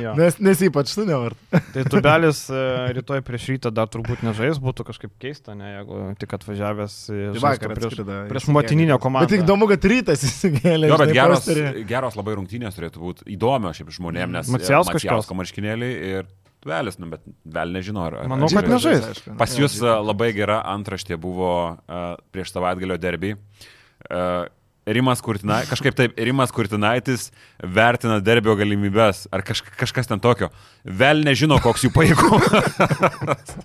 Jo. Nes, nes ypač tu nevart. Tai tubelis e, rytoj prieš rytą dar turbūt nežais, būtų kažkaip keista, ne, jeigu tik atvažiavęs Tai vakar prieš, atskrida. prieš motininę komandą. Bet tik įdomu, kad rytas įsigėlė. Jo, bet geros, posterį. geros labai rungtynės turėtų būti įdomios šiaip žmonėms, nes Macijauskas Maciausko marškinėliai ir Velis, nu, bet Vel nežinau, ar... Manau, ar kad žais. nežais. Pas jūs a, labai gera antraštė buvo a, prieš savaitgalio derbį. A, Rimas Kurtinaitis, kažkaip taip, Rimas Kurtinaitis vertina derbio galimybės, ar kaž, kažkas ten tokio. Vel nežino, koks jų pajėgumas.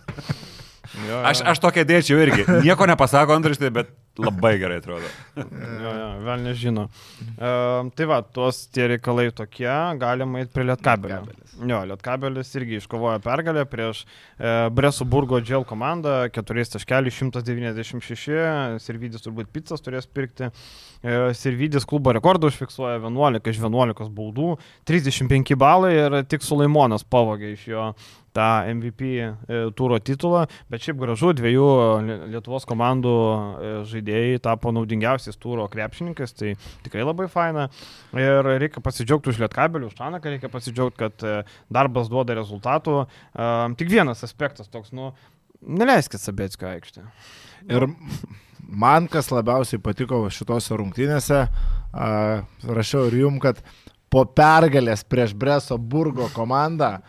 Aš, aš tokia dėčiau irgi. Nieko nepasako antraštė, bet labai gerai atrodo. Jo, jo, vėl nežino. Uh, tai va, tuos tie reikalai tokie, galima eiti prie Lietkabelio. Lietkabelis. Jo, Lietkabelis irgi iškovojo pergalę prieš uh, Bresuburgo Džel komandą, 4 taškelių 196, Sirvidis turbūt pizzas turės pirkti. Uh, Sirvidis klubo rekordą užfiksuoja 11 iš 11 baudų, 35 balai ir tik Sulaimonas pavogė iš jo tą MVP e, turo titulą, bet šiaip gražu, dviejų Lie- Lietuvos komandų e, žaidėjai tapo naudingiausiais turo krepšininkais, tai tikrai labai faina. Ir reikia pasidžiaugti už Lietkabelių, už Čanaką reikia pasidžiaugti, kad e, darbas duoda rezultatų. E, Tik vienas aspektas toks, nu, neleiskit Sabėtskio aikštę. Ir man kas labiausiai patiko šitose rungtynėse, rašiau ir jum, kad po pergalės prieš Breso Burgo komandą,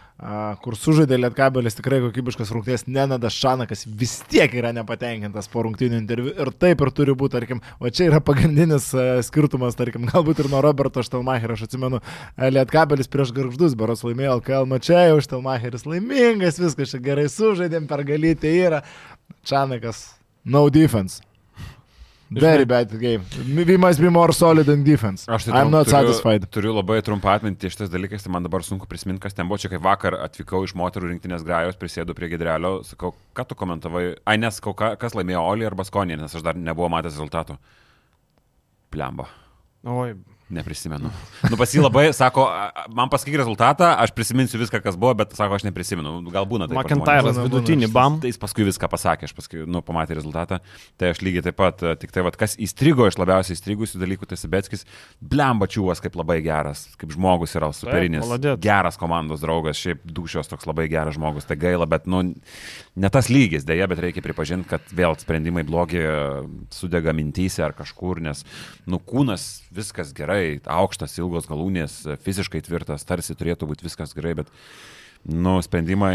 kur sužaidė Lietkabelis tikrai kokybiškas rungtynės, Nenadas Šanakas vis tiek yra nepatenkintas po rungtynių interviu. Ir taip ir turi būti, tarkim, o čia yra pagrindinis a, skirtumas, tarkim, galbūt ir nuo Roberto Štelmacherio, aš atsimenu, a, Lietkabelis prieš Garždus, beros laimėjo LKL, mačiau, jau Štelmacheris laimingas, viskas čia gerai sužaidėm, pergalytė yra. Čanakas, no defense. Very bad game. We must be more solid in defense. Aš tai I'm trum- not turiu, satisfied. Turiu labai trumpą atmintį šitas dalykas, tai man dabar sunku prisiminti, kas ten buvo. Čia kaip vakar atvykau iš moterų rinktinės grajos, prisėdu prie gedrelio, sakau, ką tu komentavai, ai nesakau, kas laimėjo Oli arba Skonė, nes aš dar nebuvau matęs rezultatų. Plemba. Oi, Neprisimenu. Nu, pas jį labai, sako, man pasakyk rezultatą, aš prisiminsiu viską, kas buvo, bet sako, aš neprisimenu. Gal būna tai. McIntyre'as vidutinį bam. Tai jis paskui viską pasakė, aš paskui, nu, pamatė rezultatą. Tai aš lygiai taip pat, tik tai, vat, kas įstrigo iš labiausiai įstrigusių dalykų, tai Sabetskis, blembačiūvas kaip labai geras, kaip žmogus yra superinis. maladėt. geras komandos draugas, šiaip dušios toks labai geras žmogus, tai gaila, bet, nu, ne tas lygis, dėja, bet reikia pripažinti, kad vėl sprendimai blogi sudega mintys ar kažkur, nes, nu, kūnas viskas gerai, aukštas, ilgos galūnės, fiziškai tvirtas, tarsi turėtų būti viskas gerai, bet nu, sprendimai,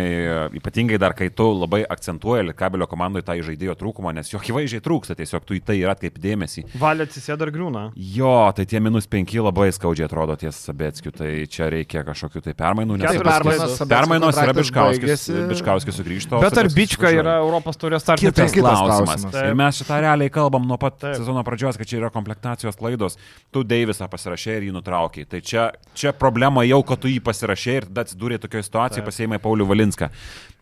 ypatingai dar, kai tu labai akcentuoji Lietkabelio komandoje tą žaidėjo trūkumą, nes jo akivaizdžiai trūksta, tiesiog tu į tai ir atkreipdėmėsi. Valė atsisėda ir griūna. Jo, tai tie minus penki labai skaudžiai atrodo ties Sabetskiu, tai čia reikia kažkokių tai permainų. Nes klaidos. permainos yra kontraktas Bičkauskis, baigėsi. Bičkauskis sugrįžta. o Bet ar Bička yra Europos taurės startas? Kitas, kitas klausimas. klausimas. Ir mes šitą realiai kalbam nuo pat Taip. sezono pradžios, kad čia yra komplektacijos klaidos. Tu Deivisą pasirašė ir jį nutraukė. Tai čia, čia problema jau, kad tu jį pasirašė ir tada atsidūrė tokioje situacijoje, pasėmė Paulių Valinską.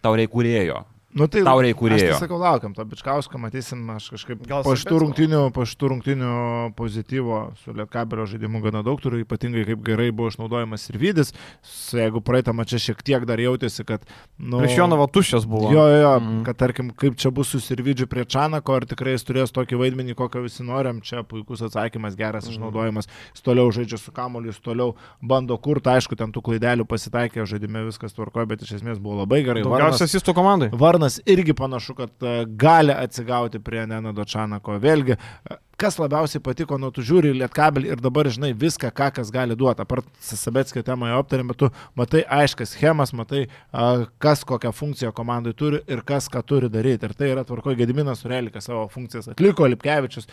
Tau reikia kūrėjo. Nu, tai, Tau reikia Aš kūrėjo. tai sakau, laukiam to bičkausko, matysim, aš kažkaip Gal po šitų rungtinių, po šitų rungtinių pozityvo su Lietkabelio žaidimu gana daug turiu, ypatingai kaip gerai buvo išnaudojamas ir Vydis. Su- Jeigu praeitą mačią šiek tiek dar jautėsi, kad... Nu, Prieš Jonavo tuščias buvo. Jo, jo, jo Mhm. kad tarkim, kaip čia bus su Sirvidžiu prie Čanako, ar tikrai jis turės tokį vaidmenį, kokio visi norim, čia puikus atsakymas, geras Mhm. išnaudojimas, jis toliau žaidžia su kamoliu, jis toliau bando kurti, aišku, ten tų klaidelių pasitaikė, žaidime viskas tvarkoja, bet iš esmės buvo labai gerai. Daugiausiai asistų komandai. Varnas irgi panašu, kad e, gali atsigauti prie Nenado Čanako. Vėlgi, e, kas labiausiai patiko, nu tu žiūri Lietkabelį ir dabar žinai viską, ką kas gali duoti. Apart Sabetskio temą jau aptarėm, bet tu matai aiškas schemas, matai, a, kas kokią funkciją komandai turi ir kas ką turi daryti. Ir tai yra tvarko Gediminas Surelikas savo funkcijas atliko, Lipkevičius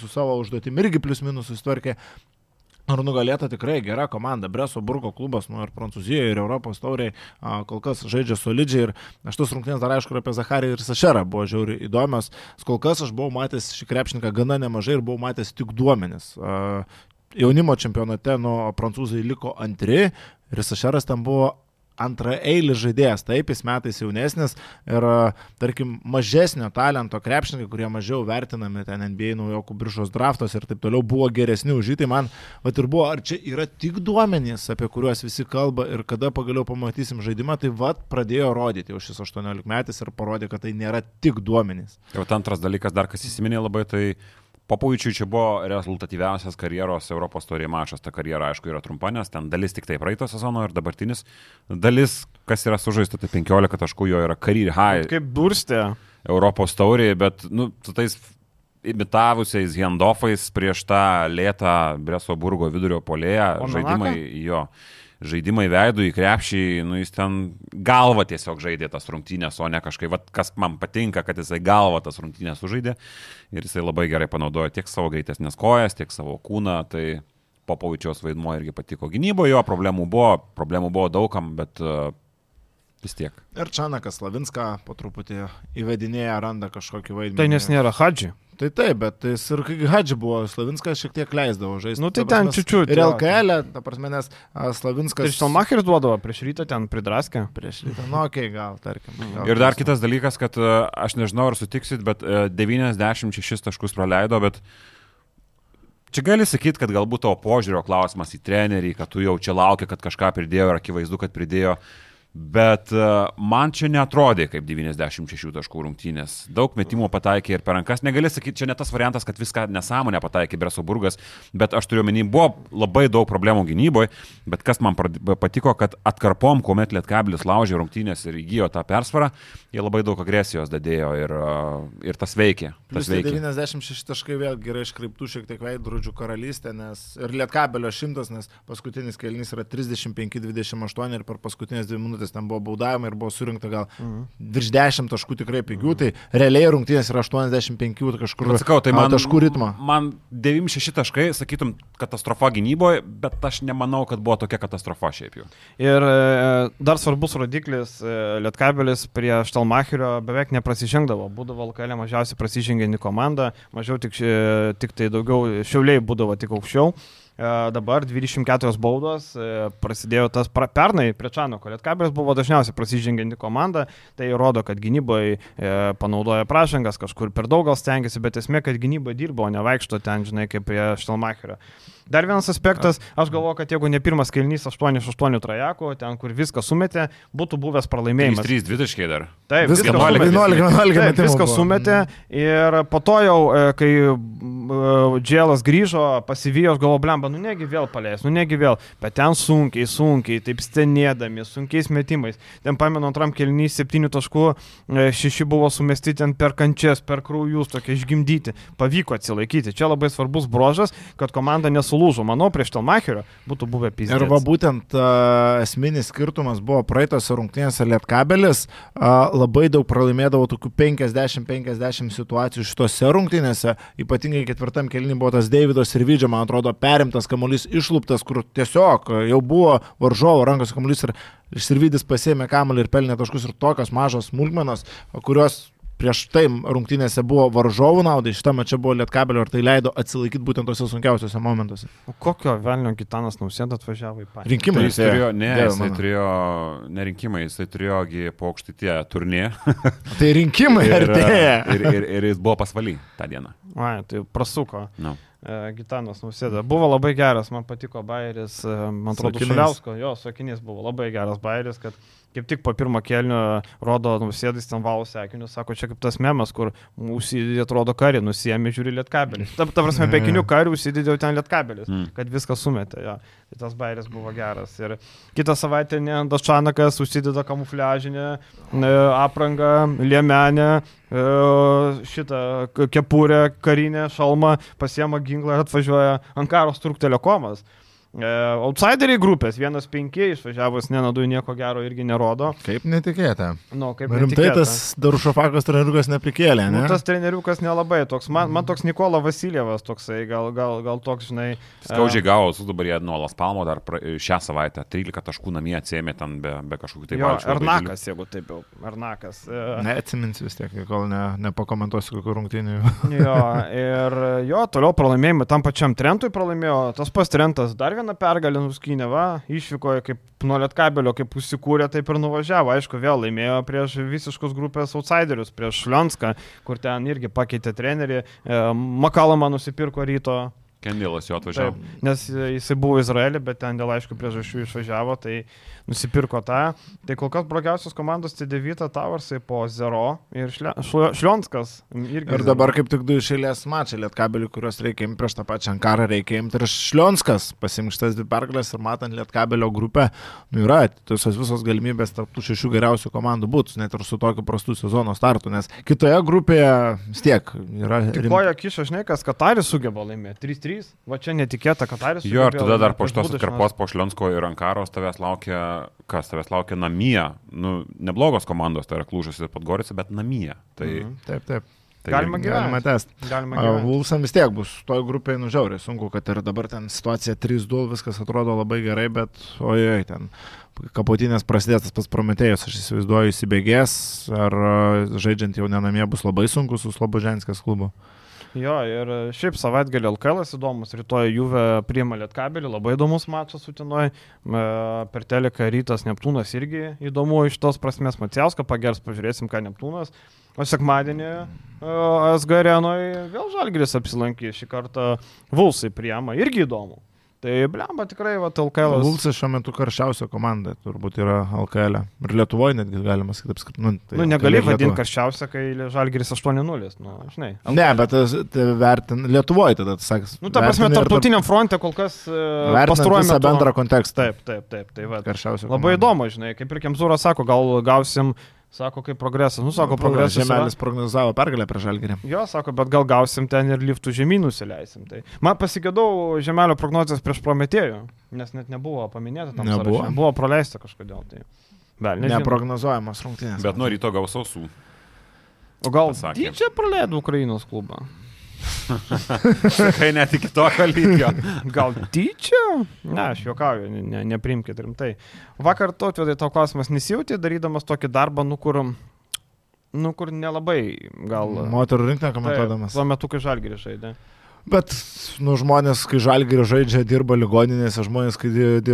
su savo užduotim irgi plius minus susitvarkė. Ir nugalėta tikrai gera komanda. Breso Burgo klubas, nu ir Prancūzijoje, ir Europos tauriai kol kas žaidžia solidžiai. Ir aš tos rungtynės dar aišku apie Zacharį ir Sašerą buvo žiauriai įdomios. Kol kas aš buvau matęs šį krepšininką gana nemažai ir buvau matęs tik duomenis. Jaunimo čempionate nuo prancūzai liko antri ir Sašeras ten buvo antra eilis žaidėjas, taip, jis metais jaunesnis ir, tarkim, mažesnio talento krepšininkai, kurie mažiau vertinami ten NBA naujokų biržos draftos ir taip toliau, buvo geresni už jį. Tai man, va ir buvo, ar čia yra tik duomenys, apie kuriuos visi kalba ir kada pagaliau pamatysim žaidimą, tai va pradėjo rodyti jau šis 18 metais ir parodė, kad tai nėra tik duomenys. Ir antras dalykas, dar kas įsiminė labai, tai Popovičiui čia buvo rezultatyviausias karjeros Europos taurė mačas. Ta karjera, aišku, yra trumpa, nes ten dalis tik tai praeito sezono ir dabartinis dalis, kas yra sužaista, tai 15 taškų jo yra career high Kaip durstė. Europos taurė, bet, nu, su tais imitavusiais handoffais prieš tą lėtą Breso burgo vidurio Omenaka? žaidimai jo. Žaidimai veidų į krepšį, nu jis ten galva tiesiog žaidė tas rungtynės, o ne kažkaip, vat, kas man patinka, kad jisai galva tas rungtynės sužaidė ir jisai labai gerai panaudojo tiek savo greitesnės kojas, tiek savo kūną, tai Popovičiaus vaidmuo irgi patiko gynyboje, jo problemų buvo, problemų buvo daugam, bet uh, vis tiek. Ir Čanakas Slavinską po truputį įvedinėja, randa kažkokį vaidmenį. Tai nes nėra Hadži. Tai taip, bet jis ir kai Hadži buvo, Slavinskas šiek tiek leisdavo žaisti. Nu, tai Ta ten čiut-čiut, Ir. LKL, ta prasme, nes Slavinskas... Ir Štelmacheris duodavo prieš rytą ten pridraskę. Prieš rytą, nu, okei, okay, gal, tarkim. Gal, Ir dar kitas dalykas, kad e, aš nežinau, ar sutiksit, bet e, 96 taškus praleido, bet čia gali sakyti, kad galbūt tavo požiūrio klausimas į trenerį, kad tu jau čia laukia, kad kažką pridėjo ir akivaizdu, kad pridėjo. Bet e, man čia netrodė kaip 96 taškų rungtynės. Daug metimų pataikė ir per rankas. Negali sakyti, čia ne tas variantas, kad viską nesąmonę pataikė Bresoburgas, bet aš turiu menį, buvo labai daug problemų gynyboje, bet kas man patiko, kad atkarpom, kuomet Lietkabilis laužė rungtynės ir įgyjo tą persvarą, jie labai daug agresijos dadėjo ir, e, ir tas veikė. Plus Tas tai veikė. 96 taškai vėl gerai iškreiptų šiek tiek veidrodžių karalystė, nes ir Lietkabelio šimtas, nes paskutinis kelnys yra 35-28 ir per paskutinės dvi minutės ten buvo baudavimai ir buvo surinkta gal Mhm. virš 10 taškų tikrai pigių, tai realiai rungtynės yra 85 kažkur Bet sakau, tai man, taškų ritmo. man 96 taškai, sakytum, katastrofa gynyboje, bet aš nemanau, kad buvo tokia katastrofa šiaip jau. Ir e, dar svarbus rodiklis, e, Lietkabelis prie Štelmacherio beveik neprasižengdavo. Būdavo LKL mažiausiai prasižengianti komanda, mažiau tik, ši- tik tai daugiau, šiauliai būdavo tik aukščiau. E, Dabar 24 baudos, e, prasidėjo tas pra, pernai prie Čanoko. Lietkabelis buvo dažniausiai prasižengianti komanda, tai rodo, kad gynyboje panaudoja pražangas, kažkur per daug gal stengiasi, bet esmė, kad gynyba dirbo, o ne vaikšto ten, žinai, kaip prie Štelmacherio. Dar vienas aspektas, aš galvoju, kad jeigu ne pirmas kelnys 8-8 trajekų, ten kur viską sumetė, būtų buvęs pralaimėjimas. 3 dvitaškai dar. Taip, Viską viską 11, sumetė. 11, 11 Taip, viską sumetė ir po to jau, e, kai Džėlas grįžo, pasivijo, aš galvoju, blemba, nu negi vėl paleis, nu negi vėl, bet ten sunkiai, sunkiai, taip stenėdami, sunkiais metimais. Ten pamenu, antram kelnys 7 taškų, 6 buvo sumesti ten per kančias, per kraujus, tokie išgimdyti. Pavyko atsilaikyti. Čia labai svarbus brožas, kad komanda nesulūžo lūžo, manau, prieš Telmacherio būtų buvę pizdas. Ir va būtent uh, esminis skirtumas buvo praeitose rungtynėse Lietkabelis uh, labai daug pralaimėdavo tokių 50-50 situacijų šitose rungtynėse, ypatingai ketvirtam kelniui buvo tas Davidas ir Vydžio, man atrodo, perimtas kamuolys išlūptas, kur tiesiog jau buvo varžovo rankos kamuolys ir Sirvidis pasėmė kamuolį ir pelnė taškus ir tokios mažos smulkmenos, kurios prieš tai rungtynėse buvo varžovų naudai, šitame čia buvo lietkabelio ir tai leido atsilaikyti būtent tose sunkiausiose momentuose. O kokio velnio Gitanas Nausėda atvažiavo į patį? Rinkimai Tai jis turėjo, ne, Dieve jisai turėjo, ne rinkimai, jisai turėjogi paukštį tie turnė. Tai rinkimai ir, artėja. ir, ir, ir jis buvo pasvaly tą dieną. Ai, tai prasuko. No. E, Gitanas Nausėda. Buvo labai geras, man patiko bairis, e, man atrodo. Šuliausko, jo, su akiniais buvo labai geras bairis, kad kaip tik po pirmo kelnio rodo Nausėdais ten valų sekinius, sako, čia kaip tas memas, kur užsidėdė, atrodo, karį, nusijėmė, žiūri lietkabelį. Ta, ta prasme, Ne. pekinių karių užsidėdė ten lietkabelis, Mm. kad viską sumetė, jo. Tai tas bairis buvo geras. Ir kitą savaitę Neandas Čanakas užsideda kamufliažinę e, aprangą, liemenę, e, šitą kepurę, karinę, šalmą, pasiema ginklą ir atvažiuoja Ankaros Turk Telekomas. E, outsideriai grupės, vienas penki, išvažiavus nenadui nieko gero irgi nerodo. Kaip netikėta. Nu, kaip Rimtai netikėta. tas Darušofakas trenirukas neprikėlė, ne? Nu, tas treneriukas nelabai toks. Man, man toks Nikola Vasiljevas toksai, gal, gal, gal toks, žinai. Skaudžiai gavo, su dabar jie nuo Las Palmo dar pra, šią savaitę 13 taškų namie atsėmė ten be, be kažkokių tai labai Arnakas, jeigu taip jau. Arnakas. E, Neatsimins vis tiek, kol ne, nepakomentuosiu kokių rungtynių. Jo, ir jo, toliau pralaimėjimai tam pačiam Trentui pralaimėjo, tas pats Trentas dar vieną pergalę nuskynė, va, išvyko kaip nuo Lietkabelio, kaip užsikūrė, taip ir nuvažiavo, aišku, vėl laimėjo prieš visiškus grupės outsiderius, prieš Šlionską, kur ten irgi pakeitė trenerį, e, Makalama nusipirko ryto. Kendėlas jo atvažiavo. Taip, nes jisai buvo Izraelį, bet ten dėl aišku priežasčių išvažiavo, tai nusipirko tą. Tai kol kas blogiausios komandos C9 Tavarsai po Zero ir Šle- Šle- Šlionskas. Ir dabar kaip tik du išėlės mačiai Lietkabelį, kuriuos reikia imti prieš tą pačią Ankarą, reikia imti ir Šlionskas, pasimštas dvi pergalės ir matant Lietkabelio grupę, nu yra, tuos visos galimybės tarp tų šešių geriausių komandų būtų, net ir su tokiu prastu sezono startu, nes kitoje grupėje vis tiek yra... Tik rim- koja kiša, žinai, kas Kataris sugeba laimėti. 3-3. Va čia netikėta, Kataris. Jo, ir tada dar po šitos atkarpos, po Šlionsko ir Ankaros tavęs laukia, kas tavęs laukia namie. Nu, neblogos komandos, tai yra Klūžas ir Podgorica, bet namie. Tai, Mhm. Taip, taip. tai Galima irgi- gyvent. Galima tęsti. Galima gyventi. Vulsam vis tiek bus, toj grupėje nužiauriai sunku, kad ir dabar ten situacija 3-2, viskas atrodo labai gerai, bet ojoj, ten kapotinės prasidės tas pats Prometėjus, aš įsivaizduoju, įsibėgės, ar žaidžiant jau nenamie bus labai sunku su Sloboženskės klubu. Jo, ir šiaip savaitgalį LKL įdomus, rytoj Juve priima Lietkabelį, labai įdomus mačas Utinoj, per teleką Rytas Neptūnas irgi įdomu iš tos prasmės, Maciauską pagers, pažiūrėsim, ką Neptūnas. O sekmadienį e, SG arenoje vėl Žalgris apsilankys, šį kartą Vulsai priema, irgi įdomu. Tai blemba tikrai, va, LKL. Vulsas šiuo metu karščiausia komanda, turbūt yra LKL. Ir Lietuvoje netgi galima sakyti apskritai. Nu, tai Nu, negali LKL vadinti karščiausia, kai Žalgiris 8-0, nu, žinai. Ne, bet tas- tai vertin Lietuvoje tada, sakas. Nu, ta prasme, tarptautiniam fronte kol kas e, metu. bendrą kontekstą. Taip, taip, taip, tai va. Karščiausia. Labai komanda. įdomu, žinai, kaip ir Kemzūras sako, gal gausim, sako, kaip progresas. Nu, sako, progresas. yra- Žemelis prognozavo pergalę prieš Žalgirį. Jo, sako, bet gal gausim ten ir liftų žemynų nusileisim. Tai man pasigėdau žemelio prognozijas prieš Prometėjų, nes net nebuvo paminėta tam Nebuvo? sąraše. Buvo praleista kažkodėl. Tai. Bel. Neprognozuojamas rungtynės. Bet nuo ryto gaus sausų. O gal tyčia praleido Ukrainos klubą? Kai net iki tokio lygio. Gal tyčia? Ne, aš juokauju, ne, ne, neprimkite rimtai. Vakar tautvėdai tau klausimas nesijauti, darydamas tokį darbą, nu kur, nu kur nelabai gal... Moterų Taip, komentuodamas. Tuo metu, kai žalgirį žaidė. Bet, nu, žmonės, kai žalgirį žaidžia, dirba ligoninėse, žmonės, kai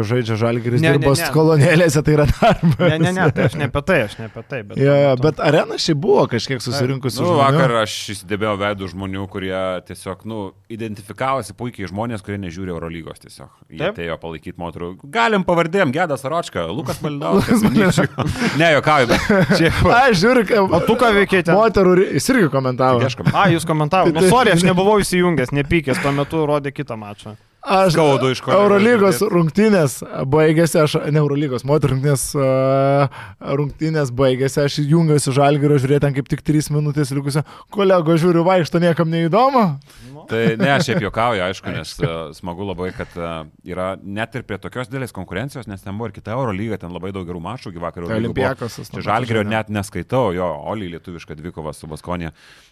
žaidžia žalgirį, Ne, dirba ne, ne. kolonėlėse, tai yra darbas. Ne, ne, ne, tai aš ne apie tai, aš ne apie tai. Bet, tuo metu- bet arena šiaip buvo kažkiek susirinkusi. Nu, žmonių. vakar aš įsidėbėjau veidų žmonių, kurie tiesiog, nu, identifikavosi puikiai žmonės, kurie nežiūri Eurolygos tiesiog. Jie Taip. atėjo palaikyti moterų. Galim pavardėm, Gedas Aročka, Lukas Malinauskas. ne, juokauju, bet šiaip. Aš žiūriu, kaip... O tu ką veikėte? Moterų, jis irgi komentavo. A, jūs komentavote. Tai- Nu, sorry, aš nebuvau įsijungęs, nepykęs, tuo metu rodė kitą mačą. Aš Skaudu iš kolegos Eurolygos rungtynės baigėsi, aš, ne Eurolygos, moterų rungtynės, rungtynės baigėsi, aš jungiausi žalgerio žiūrėti ten kaip tik 3 minutės likusio. Kolego žiūriu, vaikšto niekam neįdomu. Tai ne, aš šiaip juokauju, aišku, nes smagu labai, kad yra net ir prie tokios didelės konkurencijos, nes ten buvo ir kita Eurolyga, ten labai daug gerų mačų, gyvakar Tai nu, žalgerio pažiūrėjau. net neskaitau, jo, Oli lietuviška dvikova su Baskonė,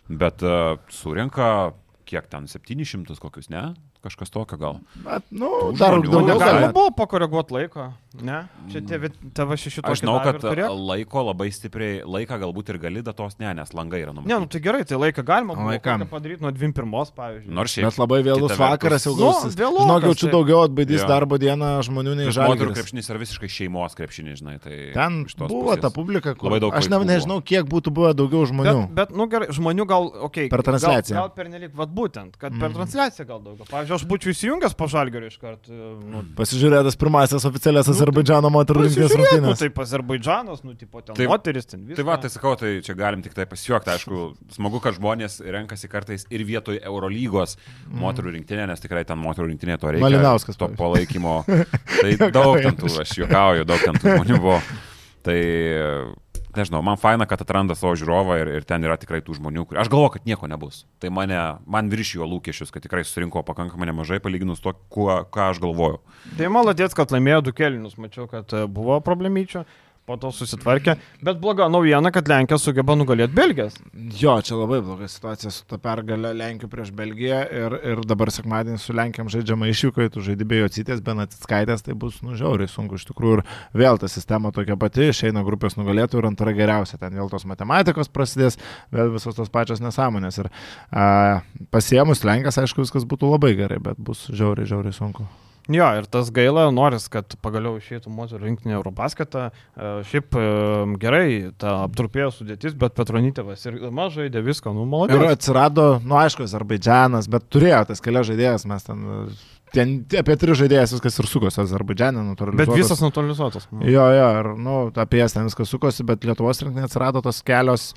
bet uh, surinka kiek ten, 700 kokius, ne? Kažkas tokio gal. Bet, nu, Tų dar žmonių daugiau Galima buvo pakoreguoti laiko, ne? Čia tie vi- tavo šeši Aš žinau, kad turėjo. laiko labai stipriai, laiką galbūt ir gali datos, ne, nes langai yra Ne, nu numatyti. tai gerai, tai laiką galima Laikam. padaryti nuo 21, pavyzdžiui. Nors šiaip. Bet labai vėlus vakaras jau Nu, gausis. vėlokas, Žinok, jaučiu taip. daugiau atbaidys Jo. darbo dieną žmonių nei Iš moterų krepšinis yra visiškai šeimos krepšinis, žinai. Tai Ten buvo pusės. ta publika, kur Labai daug Aš ne, nežinau, kiek būtų buvę daugiau žmonių. Bet, bet, nu gerai, žmonių gal, okei. Okay, Per transliaciją. Gal, gal per nelik, vad būtent, kad per transliaciją gal daugiau. Pavyzdžiui, aš būčiau įsijungęs po žalgerio iš karto. Nu, Pasižiūrėtas pirmasis oficialias Nu, Azerbaidžiano moterų rinktinės Nu, rungtynės. taip, Azerbaidžanas, nu, tipo, ten Tai- moteris, ten viskas. Tai va, tai sakau, tai čia galim tik tai pasijuokti, aišku, smagu, kad žmonės renkasi kartais ir vietoj Eurolygos moterų rinktinė, nes tikrai ten moterų rinktinė to reikia. Malinauskas, To palaikymo. Tai daug ten tų, aš juokauju, daug ten tų žmonių buvo. Tai nežinau, man faina, kad atranda savo žiūrovą ir, ir ten yra tikrai tų žmonių, kur... aš galvoju, kad nieko nebus. Tai mane, man viršijo lūkesčius, kad tikrai surinko pakankamai nemažai palyginus to, kuo, ką aš galvojau. Tai maladėts, kad laimėjo du kelinius, mačiau, kad e, buvo problemyčių, po to susitvarkė. Bet bloga naujiena, kad Lenkija sugeba nugalėti Belgijas. Jo, čia labai bloga situacija su ta pergalė Lenkijų prieš Belgiją ir, ir dabar sekmadienį su Lenkijam žaidžiama išvykoje, tu žaidži be Jocitės, be Natitskaitės, tai bus nužiauriai sunku iš tikrųjų ir vėl ta sistema tokia pati, išeina grupės nugalėtų ir antra geriausia, ten vėl tos matematikos prasidės, vėl visos tos pačios nesąmonės ir a, pasiemus Lenkas, aišku, viskas būtų labai gerai, bet bus žiauriai, žiauriai sunku. Jo, ir tas gaila, noris, kad pagaliau išeitų moterų rinktinė Eurobasketą. E, Šiaip e, gerai, ta aptrupėjo sudėtis, bet Petronytėvas ir mažai žaidė viską, nu, Ir malonu. atsirado, nu aišku, Azerbaidžianas, bet turėjo tas kelias žaidėjas, mes ten, ten apie tris žaidėjas viskas ir sukosi Azerbaidžianė, natūraliai. Bet visas neutralizuotas. Nu. Jo, jo, ir, nu, apie jas ten viskas sukosi, bet Lietuvos rinktinė atsirado tos kelios,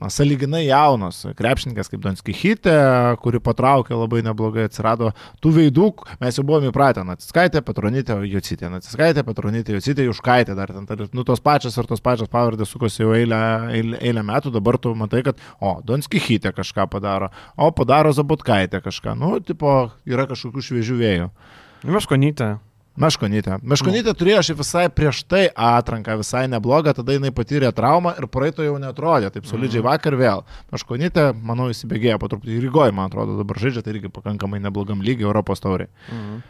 na, saliginai jaunos. Krepšininkas kaip Donski Hitė, kuri patraukė labai neblogai, atsirado tų veidų, mes jau buvome įpratę, Naciskaitė, Petronytė, Jocitė, Naciskaitė, Petronytė, Jocitė, Juškaitė, dar ten, nu, tos pačios ir tos pačios pavardės sukosi jau eilę, eilę, eilę metų, dabar tu matai, kad, o, Donski Hitė kažką padaro, o, padaro Zabutkaitė kažką, nu, tipo, yra kažkokių šviežių vėjų. Meškonytė. Meškonytė. Meškonytė turėjo šiaip visai prieš tai atranką, visai neblogą, tada jinai patyrė traumą ir praeito jau netrodė, taip solidžiai vakar vėl. Meškonytė, manau, įsibėgėjo po truputį Rygoje, man atrodo, dabar žaidžia, tai irgi pakankamai neblogam lygiai Europos tauriai. Mhm.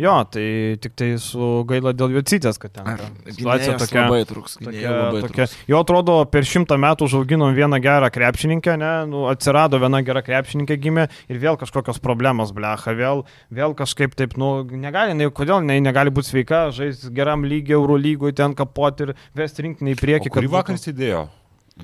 Jo, tai tik tai su gaila dėl Jocytės, kad ten ta situacija tokia. truks, Tokia, tokia. Jo atrodo, per šimtą metų užauginom vieną gerą krepšininkę, ne, nu, atsirado viena gera krepšininkė gimė ir vėl kažkokios problemos, blecha, vėl, vėl kažkaip taip, nu, negali, ne, kodėl ne, negali būti sveika, žais geram lygiai, euro lygui, ten kapoti ir vesti rinkinį į priekį. Kurį vakar būtų- įsidėjo?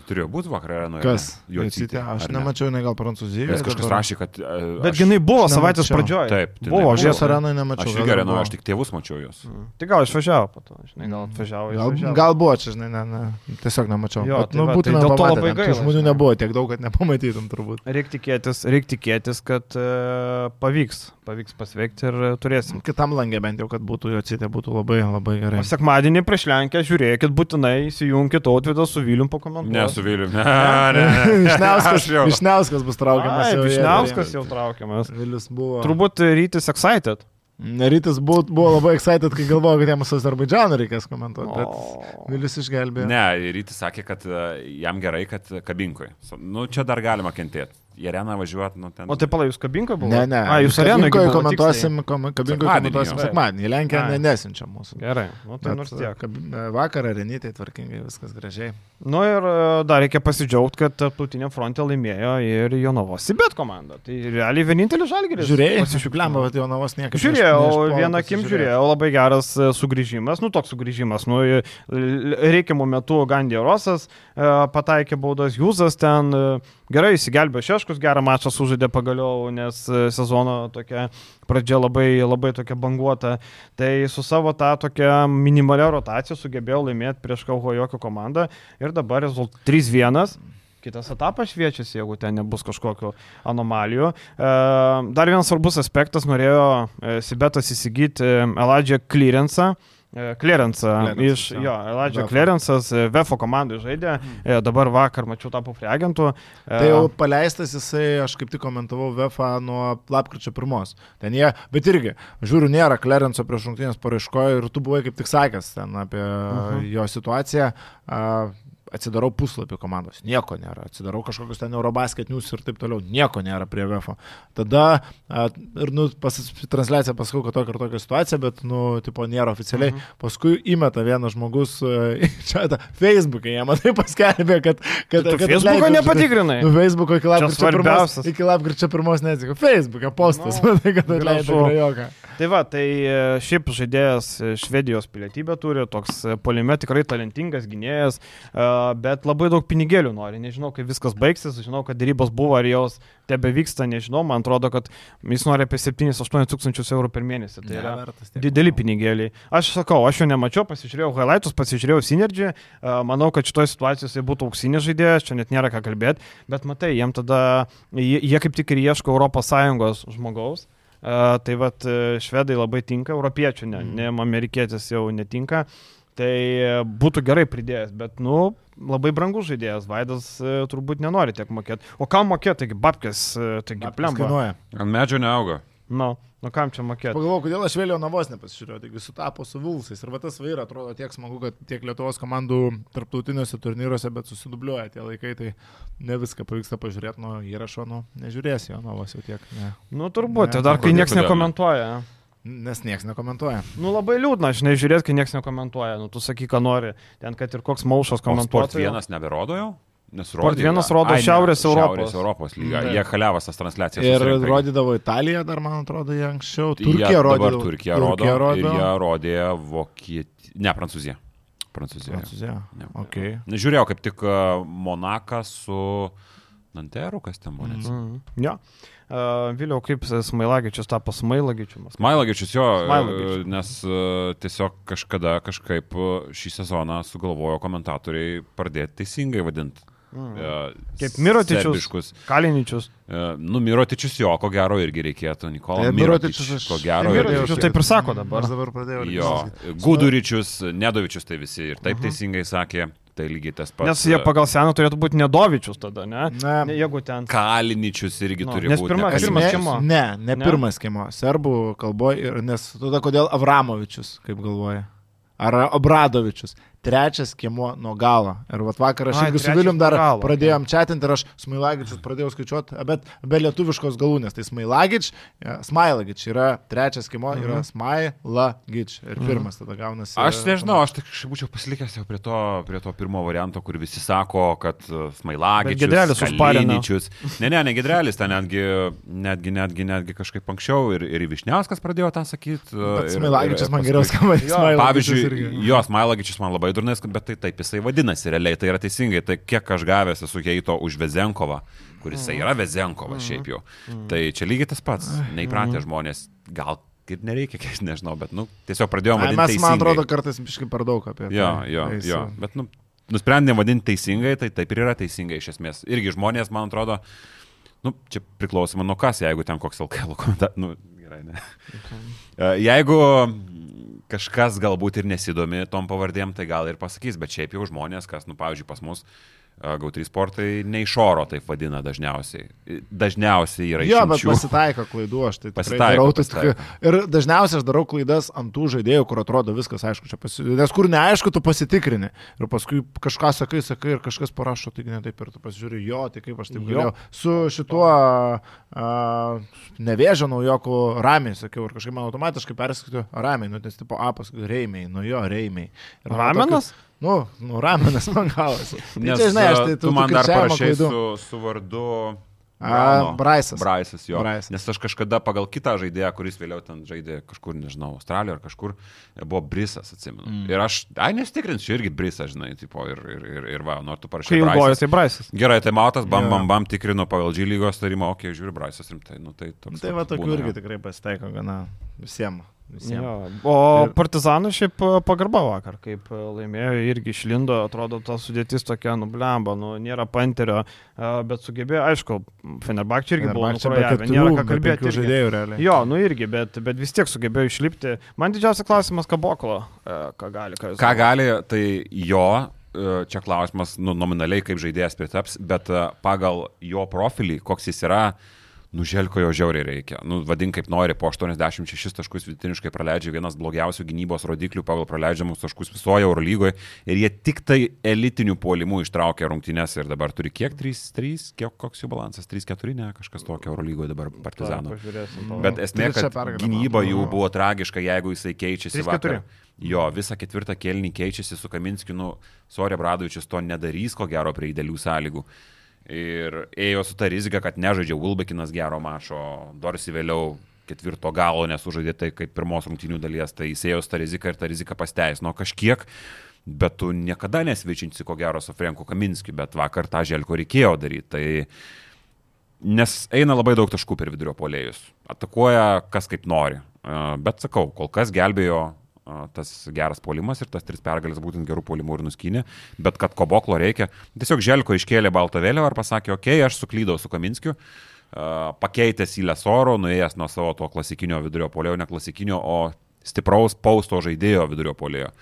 Turėjo būti vakar arenoje. Kas? Jocitė. Aš ne? nemačiau, jinai gal Prancūzijoje. Nes kažkas rašė, kad... e, Bet aš- jinai buvo aš savaitės nemačiau. pradžioje. Taip, tai buvo, Žies žiūrėjau. arenai nemačiau. Aš irgi arenoje, aš tik tėvus mačiau jos. Tai gal išvažiavo po to, žinai, gal atvažiavo. Gal, gal buvo čia, žinai, ne, ne, tiesiog nemačiau. Jo, Bet, tai nu, tai būtume dėl to labai gaila, žmonių nebuvo tiek daug, kad nepamatytum turbūt. Reikia tikėtis, reik tikėtis, kad e, pavyks, pavyks pasveikti ir e, turėsim. Kitam langė bent jau, kad būtų jo citė, būtų labai, labai gerai. O sekmadienį prieš Lenkę žiūrėkit, būtinai įsijunkit Autvidą su Vilium pakomentuoti. Ne, ne, ne. Višniauskas, Aš jau- Višniauskas bus traukiamas. Ai, jau eterį. jau traukiamas. Vilius buvo. Turbūt rytis excited. Rytis buvo, buvo labai excited, kai galvojo, kad jam su Azerbaidžanu reikės komentuoti, bet O. Vilius išgelbėjo. Ne, Rytis sakė, kad e, jam gerai, kad kabinkui. Nu, čia dar galima kentėti. Į areną važiuoti, nu ten. O tai pala, jūs kabinkoje buvo? Ne, ne. A, jūs arenoje komentuosim, kom- kabinkoje Sekmadienį komentuosim sekmadienį. Į Lenkiją Ai. ne, nesinčia mūsų. Gerai, nu tai Bet, nors tiek. kab- Vakarą renytai tvarkingai, viskas gražiai. Nu ir e, dar reikia pasidžiaugti, kad tarptautinė frontė laimėjo ir Jonovos Sibet komanda. Tai realiai vienintelis žalgeris. Pasišiukšliavo. pasišiukliamą, bet jo navos niekas. Žiūrėjau, vieną akim žiūrėjau, labai geras e, sugrįžimas, nu toks sugrįžimas, nu e, reikiamų metų Gandija Rosas e, pataikė baudas, Jūzas ten e, gerai įsigelbėjo Šeškus, gerą mačą sužaidė pagaliau, nes e, sezono tokia pradžia labai, labai tokia banguota. Tai su savo tą tokia minimalia rotacija sugebėjau laimėti prieš Kauho jokio komandą ir dabar rezultatas 3-1. kitas etapas šviečiasi, jeigu ten nebus kažkokių anomalijų. E, dar vienas svarbus aspektas, norėjo e, Sibetas įsigyti Eladžią Clearance'ą. Clearance'ą iš, jo. jo, Eladžio Vefo. Clearance'as e, Vefo komandai žaidė, e, dabar vakar mačiau tapo prie agentų. E, Tai jau paleistas jisai, aš kaip tik komentavau VFA nuo lapkričio pirmos. Ten jie, bet irgi, žiūriu, nėra Klerenco prieš rungtynės paraiškoje ir tu buvai kaip tik sakęs ten apie uh -huh. jo situaciją. Atsidarau puslapį komandos, nieko nėra. Atsidarau kažkokius ten Eurobasket news ir taip toliau, nieko nėra prie VFO. Tada a, ir, nu, pas transliaciją pasakau, kad tokia ir tokia situacija, bet, nu, tipo, nėra oficialiai. Mhm. Paskui įmeta vienas žmogus e, čia, tą Facebook'e, jie matai paskelbė, kad... kad kad Facebook'o nepatikrinai. Nu, Facebook'o iki lapkričio pirmos. Iki lapkričio pirmos neatsiko. Facebook'e postas, Nu, no, matai, kad atleido gražu. Tai va, tai e, šiaip žaidėjas e, Švedijos pilietybę turi, toks e, polime tikrai talentingas gynėjas, bet labai daug pinigėlių nori. Nežinau, kaip viskas baigsis, žinau, kad dėrybos buvo, ar jos tebe vyksta, nežinau, man atrodo, kad jis nori apie 7-8 tūkstančius eurų per mėnesį. Tai yra dideli pinigėliai. Aš sakau, aš jo nemačiau, pasižiūrėjau highlightus, pasižiūrėjau Synergy, manau, kad šitoje situacijoje jisai būtų auksinis žaidėjas, čia net nėra ką kalbėti, bet matai, jiem tada, jie, jie kaip tik ir ieško ES žmogaus. Tai vad švedai labai tinka, europiečių, ne, ne amerikietis jau netinka. Tai e, būtų gerai pridėjęs, bet, nu, labai brangus žaidėjas, Vaidas e, turbūt nenori tiek mokėti. O kam mokėti, taigi babkės, e, taigi plemba. Ant medžio neauga. Nu, nu kam čia mokėti? Pagalvojau, kodėl aš vėliau navos nepasižiūrėjau, taigi sutapo su Vulsais. Ir va tas vaira atrodo tiek smagu, kad tiek Lietuvos komandų tarptautiniuose turnyruose, bet susidubliuoja tie laikai, tai ne viską pavyksta pažiūrėti nuo įrašo, nu, nežiūrės jo navos jau tiek. Ne. Nu, turbūt, Ne, tai dar kai niekas kodėl ne? nekomentuoja. Nes niekas nekomentuoja. Nu, labai liūdna, žinai, žiūrėti, kai niekas nekomentuoja. Nu, tu sakyk, ką nori. Ten, kad ir koks maušas O Sport komentuoja. vienas neberodo jau? Nes rodė- vienas rodo Ai, ne, Šiaurės Europos. Šiaurės Europos lyga. Taip. Jie kaliavas tas transliacijas. Ir susirenka. rodydavo Italiją dar, man atrodo, jie anksčiau. Jie Turkija dabar rodydavo. Turkija rodo. Ir jie rodė Vokietiją. Ne, Prancūziją. Prancūziją. Prancūzija. Ne. Okay. Žiūrėjau kaip tik uh, Monaką su Nanteru, kas ten buvo. Mm. Mhm. Jo. Uh, Vėliau kaip Smailagičius tapo Smailagičiu. Smailagičius jo, Smailagičius. e, nes e, tiesiog kažkada kažkaip e, šį sezoną sugalvojo komentatoriai pradėti teisingai vadinti. Mhm. Kaip Mirotičius. Kaliničius. Nu, Mirotičius jo, ko gero irgi reikėtų. Nikola Tai Mirotičius, Mirotičius aš- ko Tai gero. irgi Mirotičius taip ir sako dabar. Aš dabar pradėjau. Jo, Guduričius, Nedovičius tai visi ir taip teisingai sakė, tai lygiai tas pats. Mhm. Nes jie e, pagal seną turėtų būti Nedovičius tada, ne? Ne. jeigu ten. Kaliničius irgi Nu, turi nes būti. pirma- ne pirmas skimo. Ne, ne, Ne? pirmas skimo. Serbų kalboje, ir- nes tada kodėl Avramovičius, kaip galvoja? Ar Obradovičius? Trečias skimo nuo galo. Ir vat vakar aš Ai, irgi su Vilium dar galo, pradėjom chatinti ir aš Smailagičius pradėjau skaičiuoti, bet be lietuviškos galūnės. Tai Smailagič, e, Smailagič yra trečias skimo, yra Smailagič. Ir pirmas tada gaunasi. Aš nežinau, aš tik būčiau pasilikęs jau prie to, prie to pirmo varianto, kur visi sako, kad e, Giedrelis užparino. Kaliničius. Ne, ne, ne Gedrelis, ten netgi, netgi, netgi, netgi kažkaip anksčiau ir, ir Višniauskas pradėjo tą sakyti. Bet Smailagičius man geriau skamba. Pavyzdžiui, jo, Smailagičius man labai durnais, bet tai taip jisai vadinasi realiai, tai yra teisingai, tai kiek aš gavęs esu Keito už Vezenkovą, kuris jisai yra Vezenkovas šiaip jau. Tai čia lygiai tas pats, neįpratę žmonės, gal ir nereikia, kiek nežinau, bet, nu, tiesiog pradėjome vadinti. Mes, man teisingai. atrodo, kartais biškai per daug apie tai. Jo, jo, Tai jo, bet, nu, nusprendėm vadinti teisingai, tai taip ir yra teisingai iš esmės. Irgi žmonės, man atrodo, nu, čia priklausoma nuo kas, jeigu ten koks LKL komentaras, nu, gerai, ne. E, Jeigu kažkas galbūt ir nesidomi tom pavardėm, tai gal ir pasakys, bet šiaip jau žmonės, kas, nu, pavyzdžiui, pas mus GAU3 sportai ne iš oro taip vadina dažniausiai. Dažniausiai yra Jo, bet pasitaiko klaidų, aš tai tikrai Pasitaiko, darau. Tai pasitaiko. tikrai, ir dažniausiai aš darau klaidas ant tų žaidėjų, kur atrodo viskas aišku. Čia pasi... Nes kur neaišku, tu pasitikrini. Ir paskui kažką sakai, sakai ir kažkas parašo, tai ne taip ir tu pasižiūri, jo, tai kaip aš taip Jo. galėjau. Su šituo a, nevėžio naujoku ramiai, sakiau, ir kažkaip man automatiškai perskaitiu ramiai, nu, nes tipo A paskui reimiai, nu jo, reimiai. Ramenas? tokiu- Nu, nu, ramenas man gavosi. Tai Nes čia, žinai, aš tai e, tu man dar parašai su, su vardu. A. Braisas. Braisas, jo. Braisas. Nes aš kažkada pagal kitą žaidėją, kuris vėliau ten žaidė kažkur, nežinau, Australijoje ar kažkur, buvo Brisas, atsimenu. Mm. Ir aš, ai, nestikrinsiu irgi Brisas, žinai, tipo, ir, ir, ir, ir va, nors tu Kai parašai. ilgojas, Braisas. tai Braisas. Gerai, tai matas, bam, bam, bam, tikrinu pagal G lygos tarimą, okei, okay, žiūriu Braisas rimtai, nu tai toks. Tai va tokių irgi tikrai pasitaiko gana visiems. Visiems. Jo. O Ir- Partizanų šiaip e, pagarba vakar, kaip e, laimėjo, irgi išlindo, atrodo, ta sudėtis tokia nublemba, nu, nėra panterio, e, bet sugebėjo, aišku, Fenerbakčiai irgi buvo be nukrojavę, keturių, nėra ką kalbėti. žaidėjų realiai. Jo, nu irgi, bet, bet vis tiek sugebėjo išlipti. Man didžiausias klausimas, ką Boklo, ką gali, ką jūs. Ką gali, tai jo, čia klausimas, nu, nominaliai kaip žaidėjas pritaps, bet pagal jo profilį, koks jis yra, nuželko jo žiauriai reikia. Nu, vadink kaip nori, po 86 taškus vidutiniškai praleidžia vienas blogiausių gynybos rodiklių pagal praleidžiamus taškus visoje Eurolygoje ir jie tik tai elitinių puolimų ištraukė rungtynės ir dabar turi kiek? 3-3, kiek koks jų balansas? 3-4, ne, kažkas tokio Eurolygoje dabar. Pažiūrėsim. Bet esmė, kad gynyba jų buvo tragiška, jeigu jisai keičiasi 3-4. vakar. Jo, visą ketvirtą kelnį keičiasi su Kaminskiu, nu, Sorė Bradovičius to nedarys, ko gero, prie idealių sąlygų. Ir ėjo su ta rizika, kad nežaidžia Wilbekinas gero mačo, Dorsi vėliau ketvirto galo nesužaidė tai kaip pirmos rungtynių dalies, tai jis ėjo su ta rizika ir ta rizika pasteisino kažkiek, bet tu niekada nesvičinsi ko gero su Franku Kaminskiu, bet vakar tą želko reikėjo daryti. Tai Nes eina labai daug taškų per vidurio polėjus. Atakuoja kas kaip nori. Bet sakau, kol kas gelbėjo tas geras polimas ir tas tris pergalės būtent gerų polimų ir nuskynė. Bet kad koboklo reikia, tiesiog Želko iškėlė baltą vėliavą ir pasakė, okei, okay, aš suklydau su Kaminskiu, pakeitęs į Lesoro, nuėjęs nuo savo to klasikinio vidurio polėjo, ne klasikinio, o stipraus pausto žaidėjo vidurio polėjo.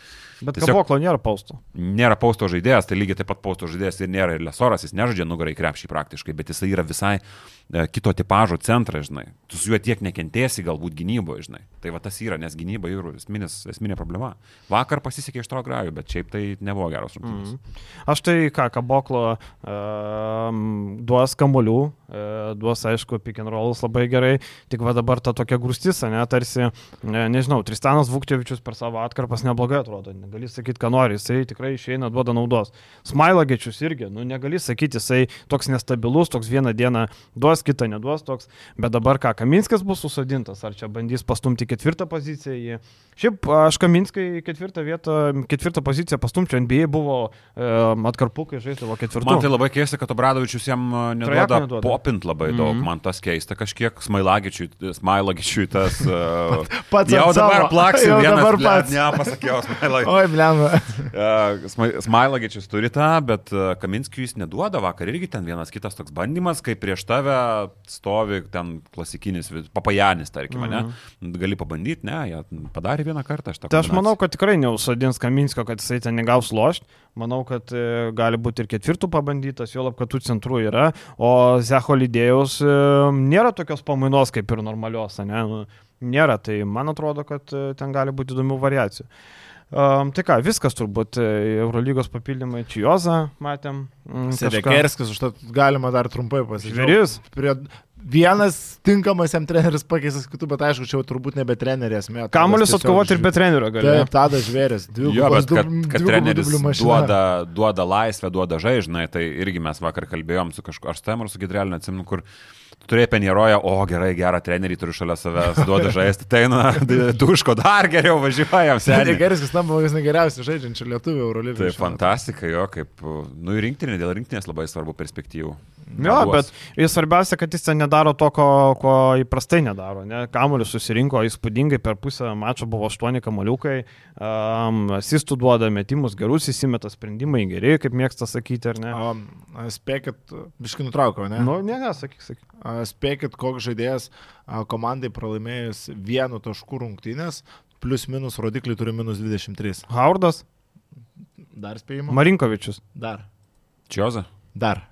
Bet Kaboklo nėra paustų. Nėra pausto žaidėjas, tai lygiai taip pat pausto žaidėjas ir nėra ir Lesoras, jis nežaidžia nugarai krepšį praktiškai, bet jisai yra visai e, kito tipožo centras, žinai. Tu su juo tiek nekentėsi galbūt gynyboje, žinai. Tai va tas yra, nes gynyba yra esminis, esminė problema. Vakar pasisekė iš to grajų, bet šiaip tai nebuvo geros rungtynės. Mm. Aš tai ką, Kaboklo um, duos kamolių, uh, duos, aišku, pick and rolls labai gerai, tik va dabar ta tokia grūstis, ne, tarsi, ne, nežinau, Tristanas Vukčevičius per savo atkarpas neblogai atrodo, negali sakyti, ką nori, jisai tikrai išeina, duoda naudos. Smailagečius irgi, nu, negali sakyti, jisai toks nestabilus, toks vieną dieną duos, kitą neduos toks, bet dabar ką, Kaminskas bus susodintas, ar čia bandys pastumti ketvirtą poziciją. Šiaip aš Kaminskai ketvirtą vietą, ketvirtą poziciją pastumčiau, NBA buvo e, atkarpukai žaisdavo ketvirtą. Man tai labai keista, kad Obradovičius jam e, neduoda neduoda. popint labai daug. Mm. -hmm. Man tas keista kažkiek. Smailagičiui, Smailagičiui tas... Uh, Pats jau dabar plaksiu Jau vienas, dabar pats. Ne, pasakiau, Smailagičiui. Oi, blemba. Smailagičius turi tą, bet e, Kaminskiui jis neduoda. Vakar irgi ten vienas kitas toks bandymas, kai prieš tave stovi ten klasikinis papajanis, tarkim, mm. -hmm. Gali pabandyti, ne, jie padarė vieną kartą. aš tą Tai aš manau, kad tikrai neusodins Kaminsko, kad jisai ten negaus lošti. Manau, kad e, gali būti ir ketvirtų pabandytas, jo lab, kad tų centrų yra. O Zeho lydėjus e, nėra tokios pamainos kaip ir normalios, ne? Nu, nėra. Tai man atrodo, kad ten gali būti įdomių variacijų. Um, tai ką, viskas turbūt e, Eurolygos papildymai Čijozą matėm. mm. Sedekerskis, užtat galima dar trumpai pasižiūrėti. Žvėris. Prie vienas tinkamas jam treneris pakeistas kitų, bet aišku, čia jau turbūt nebe treneris. Kamuolius atkovoti ir be trenerio gali. Taip, tada žvėris. Jo, bet kad, kad treneris duoda. duoda, duoda laisvę, duoda žaižnai, tai irgi mes vakar kalbėjom su kažkuo, aš tam ar su Gidrelė, neatsimenu, kur tu turėjai penjeroją, o gerai, gerą trenerį turiu šalia savęs, duoda žaisti, tai na, duško dar geriau važiuojam, seniai. Sedekerskis tampa vienas negeriausių žaidžiančių lietuvių Eurolygoje. Tai fantastika, jo, kaip, nu, ir rinktinė, dėl rinktinės labai svarbu perspektyvų. Jo, bet jis svarbiausia, kad jis ten nedaro to, ko, ko įprastai nedaro. Ne? Kamuolius susirinko įspūdingai, per pusę mačo buvo aštuoni kamuoliukai, um, asistų duoda metimus gerus, įsimeta sprendimai geri, kaip mėgsta sakyti, ar ne? Um, spėkit, biškai nutraukiau, ne? Nu, ne, ne, sakyk, sakyk. A, Spėkit, koks žaidėjas a, komandai pralaimėjus vienu tašku rungtynės, plus minus rodikliai turi minus 23. Haudas, Dar spėjimo? Marinkovičius, Dar. Čioza? Dar.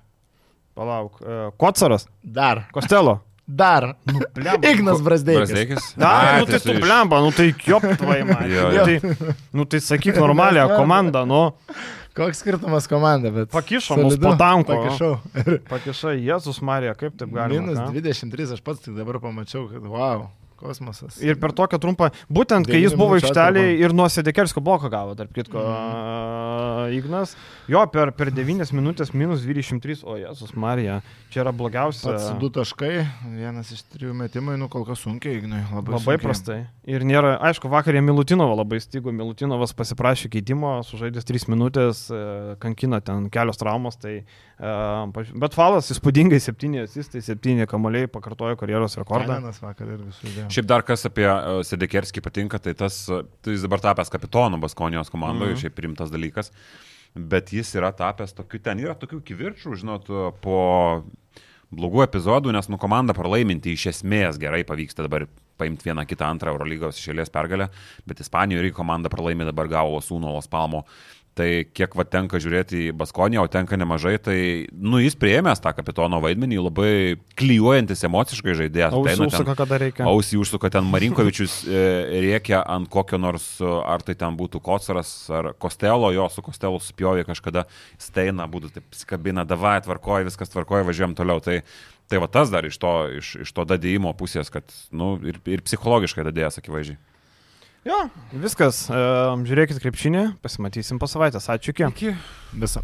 Palauk, uh, Kocaras, Dar. Kostelo. Dar. blemba. Ignas Brasdeikis. Brazdėkis? Na, nu tai tu blemba, nu tai kioptvai man. Jo, Nu jo. tai, nu tai sakyk normalią komandą, nu, Koks skirtumas komanda, bet. pakišo mus po tanko. Pakišau. Pakišai, Jėzus Marija, kaip taip galima. minus ką? 23, aš pats tik dabar pamačiau, kad wow, kosmosas. Ir per tokią trumpą, būtent kai jis buvo aikštelėje ir nuo Sedekerskio bloko gavo, tarp kitko, Mhm. Ignas, jo per, per 9 minutės minus 23, o Jėzus Marija, čia yra blogiausia. Pats du taškai, vienas iš trijų metimų, nu kol kas sunkiai, Ignai, labai, Labai sunkiai. prastai. Ir nėra, aišku, vakar jie Milutinovą labai stigo, Milutinovas pasiprašė keitimo, sužaidęs 3 minutės, e, kankina ten kelios traumos, tai, e, bet falas įspūdingai 7 asistai, 7 kamoliai pakartojo karjeros rekordą. Kainenas vakar irgi sužaidė. Šiaip dar kas apie uh, Sedekerskį patinka, tai tas, uh, tai jis dabar tapęs kapitonu Baskonijos komandoje, mm. šiaip rimtas dalykas, bet jis yra tapęs tokiu, ten yra tokių kivirčių, žinot, po blogų epizodų, nes nu komanda pralaiminti iš esmės gerai pavyksta dabar paimti vieną kitą antrą Eurolygos išėlės pergalę, bet Ispanijoje irgi komanda pralaimė dabar gavo Sūno Los Palmo Tai kiek va tenka žiūrėti į Baskonį, o tenka nemažai, tai, nu, jis prieėmęs tą kapitono vaidmenį, labai klyjuojantis emociškai žaidėjas. Ausį Ateina užsuka, kada reikia. Ausį užsuka ten Marinkovičius e, rėkia ant kokio nors, ar tai ten būtų Kocaras ar Kostelo, jo su Kostelu supjovė kažkada, steina, būtų taip skabina, davai, tvarkoja, viskas tvarkoja, važiuojam toliau. Tai, tai va tas dar iš to, iš, iš to dadėjimo pusės, kad, nu, ir, ir psichologiškai dadėjęs akivaizdžiai. Jo, viskas. Žiūrėkit krepšinį, pasimatysim po savaitės. Ačiū iki. Iki. Visą.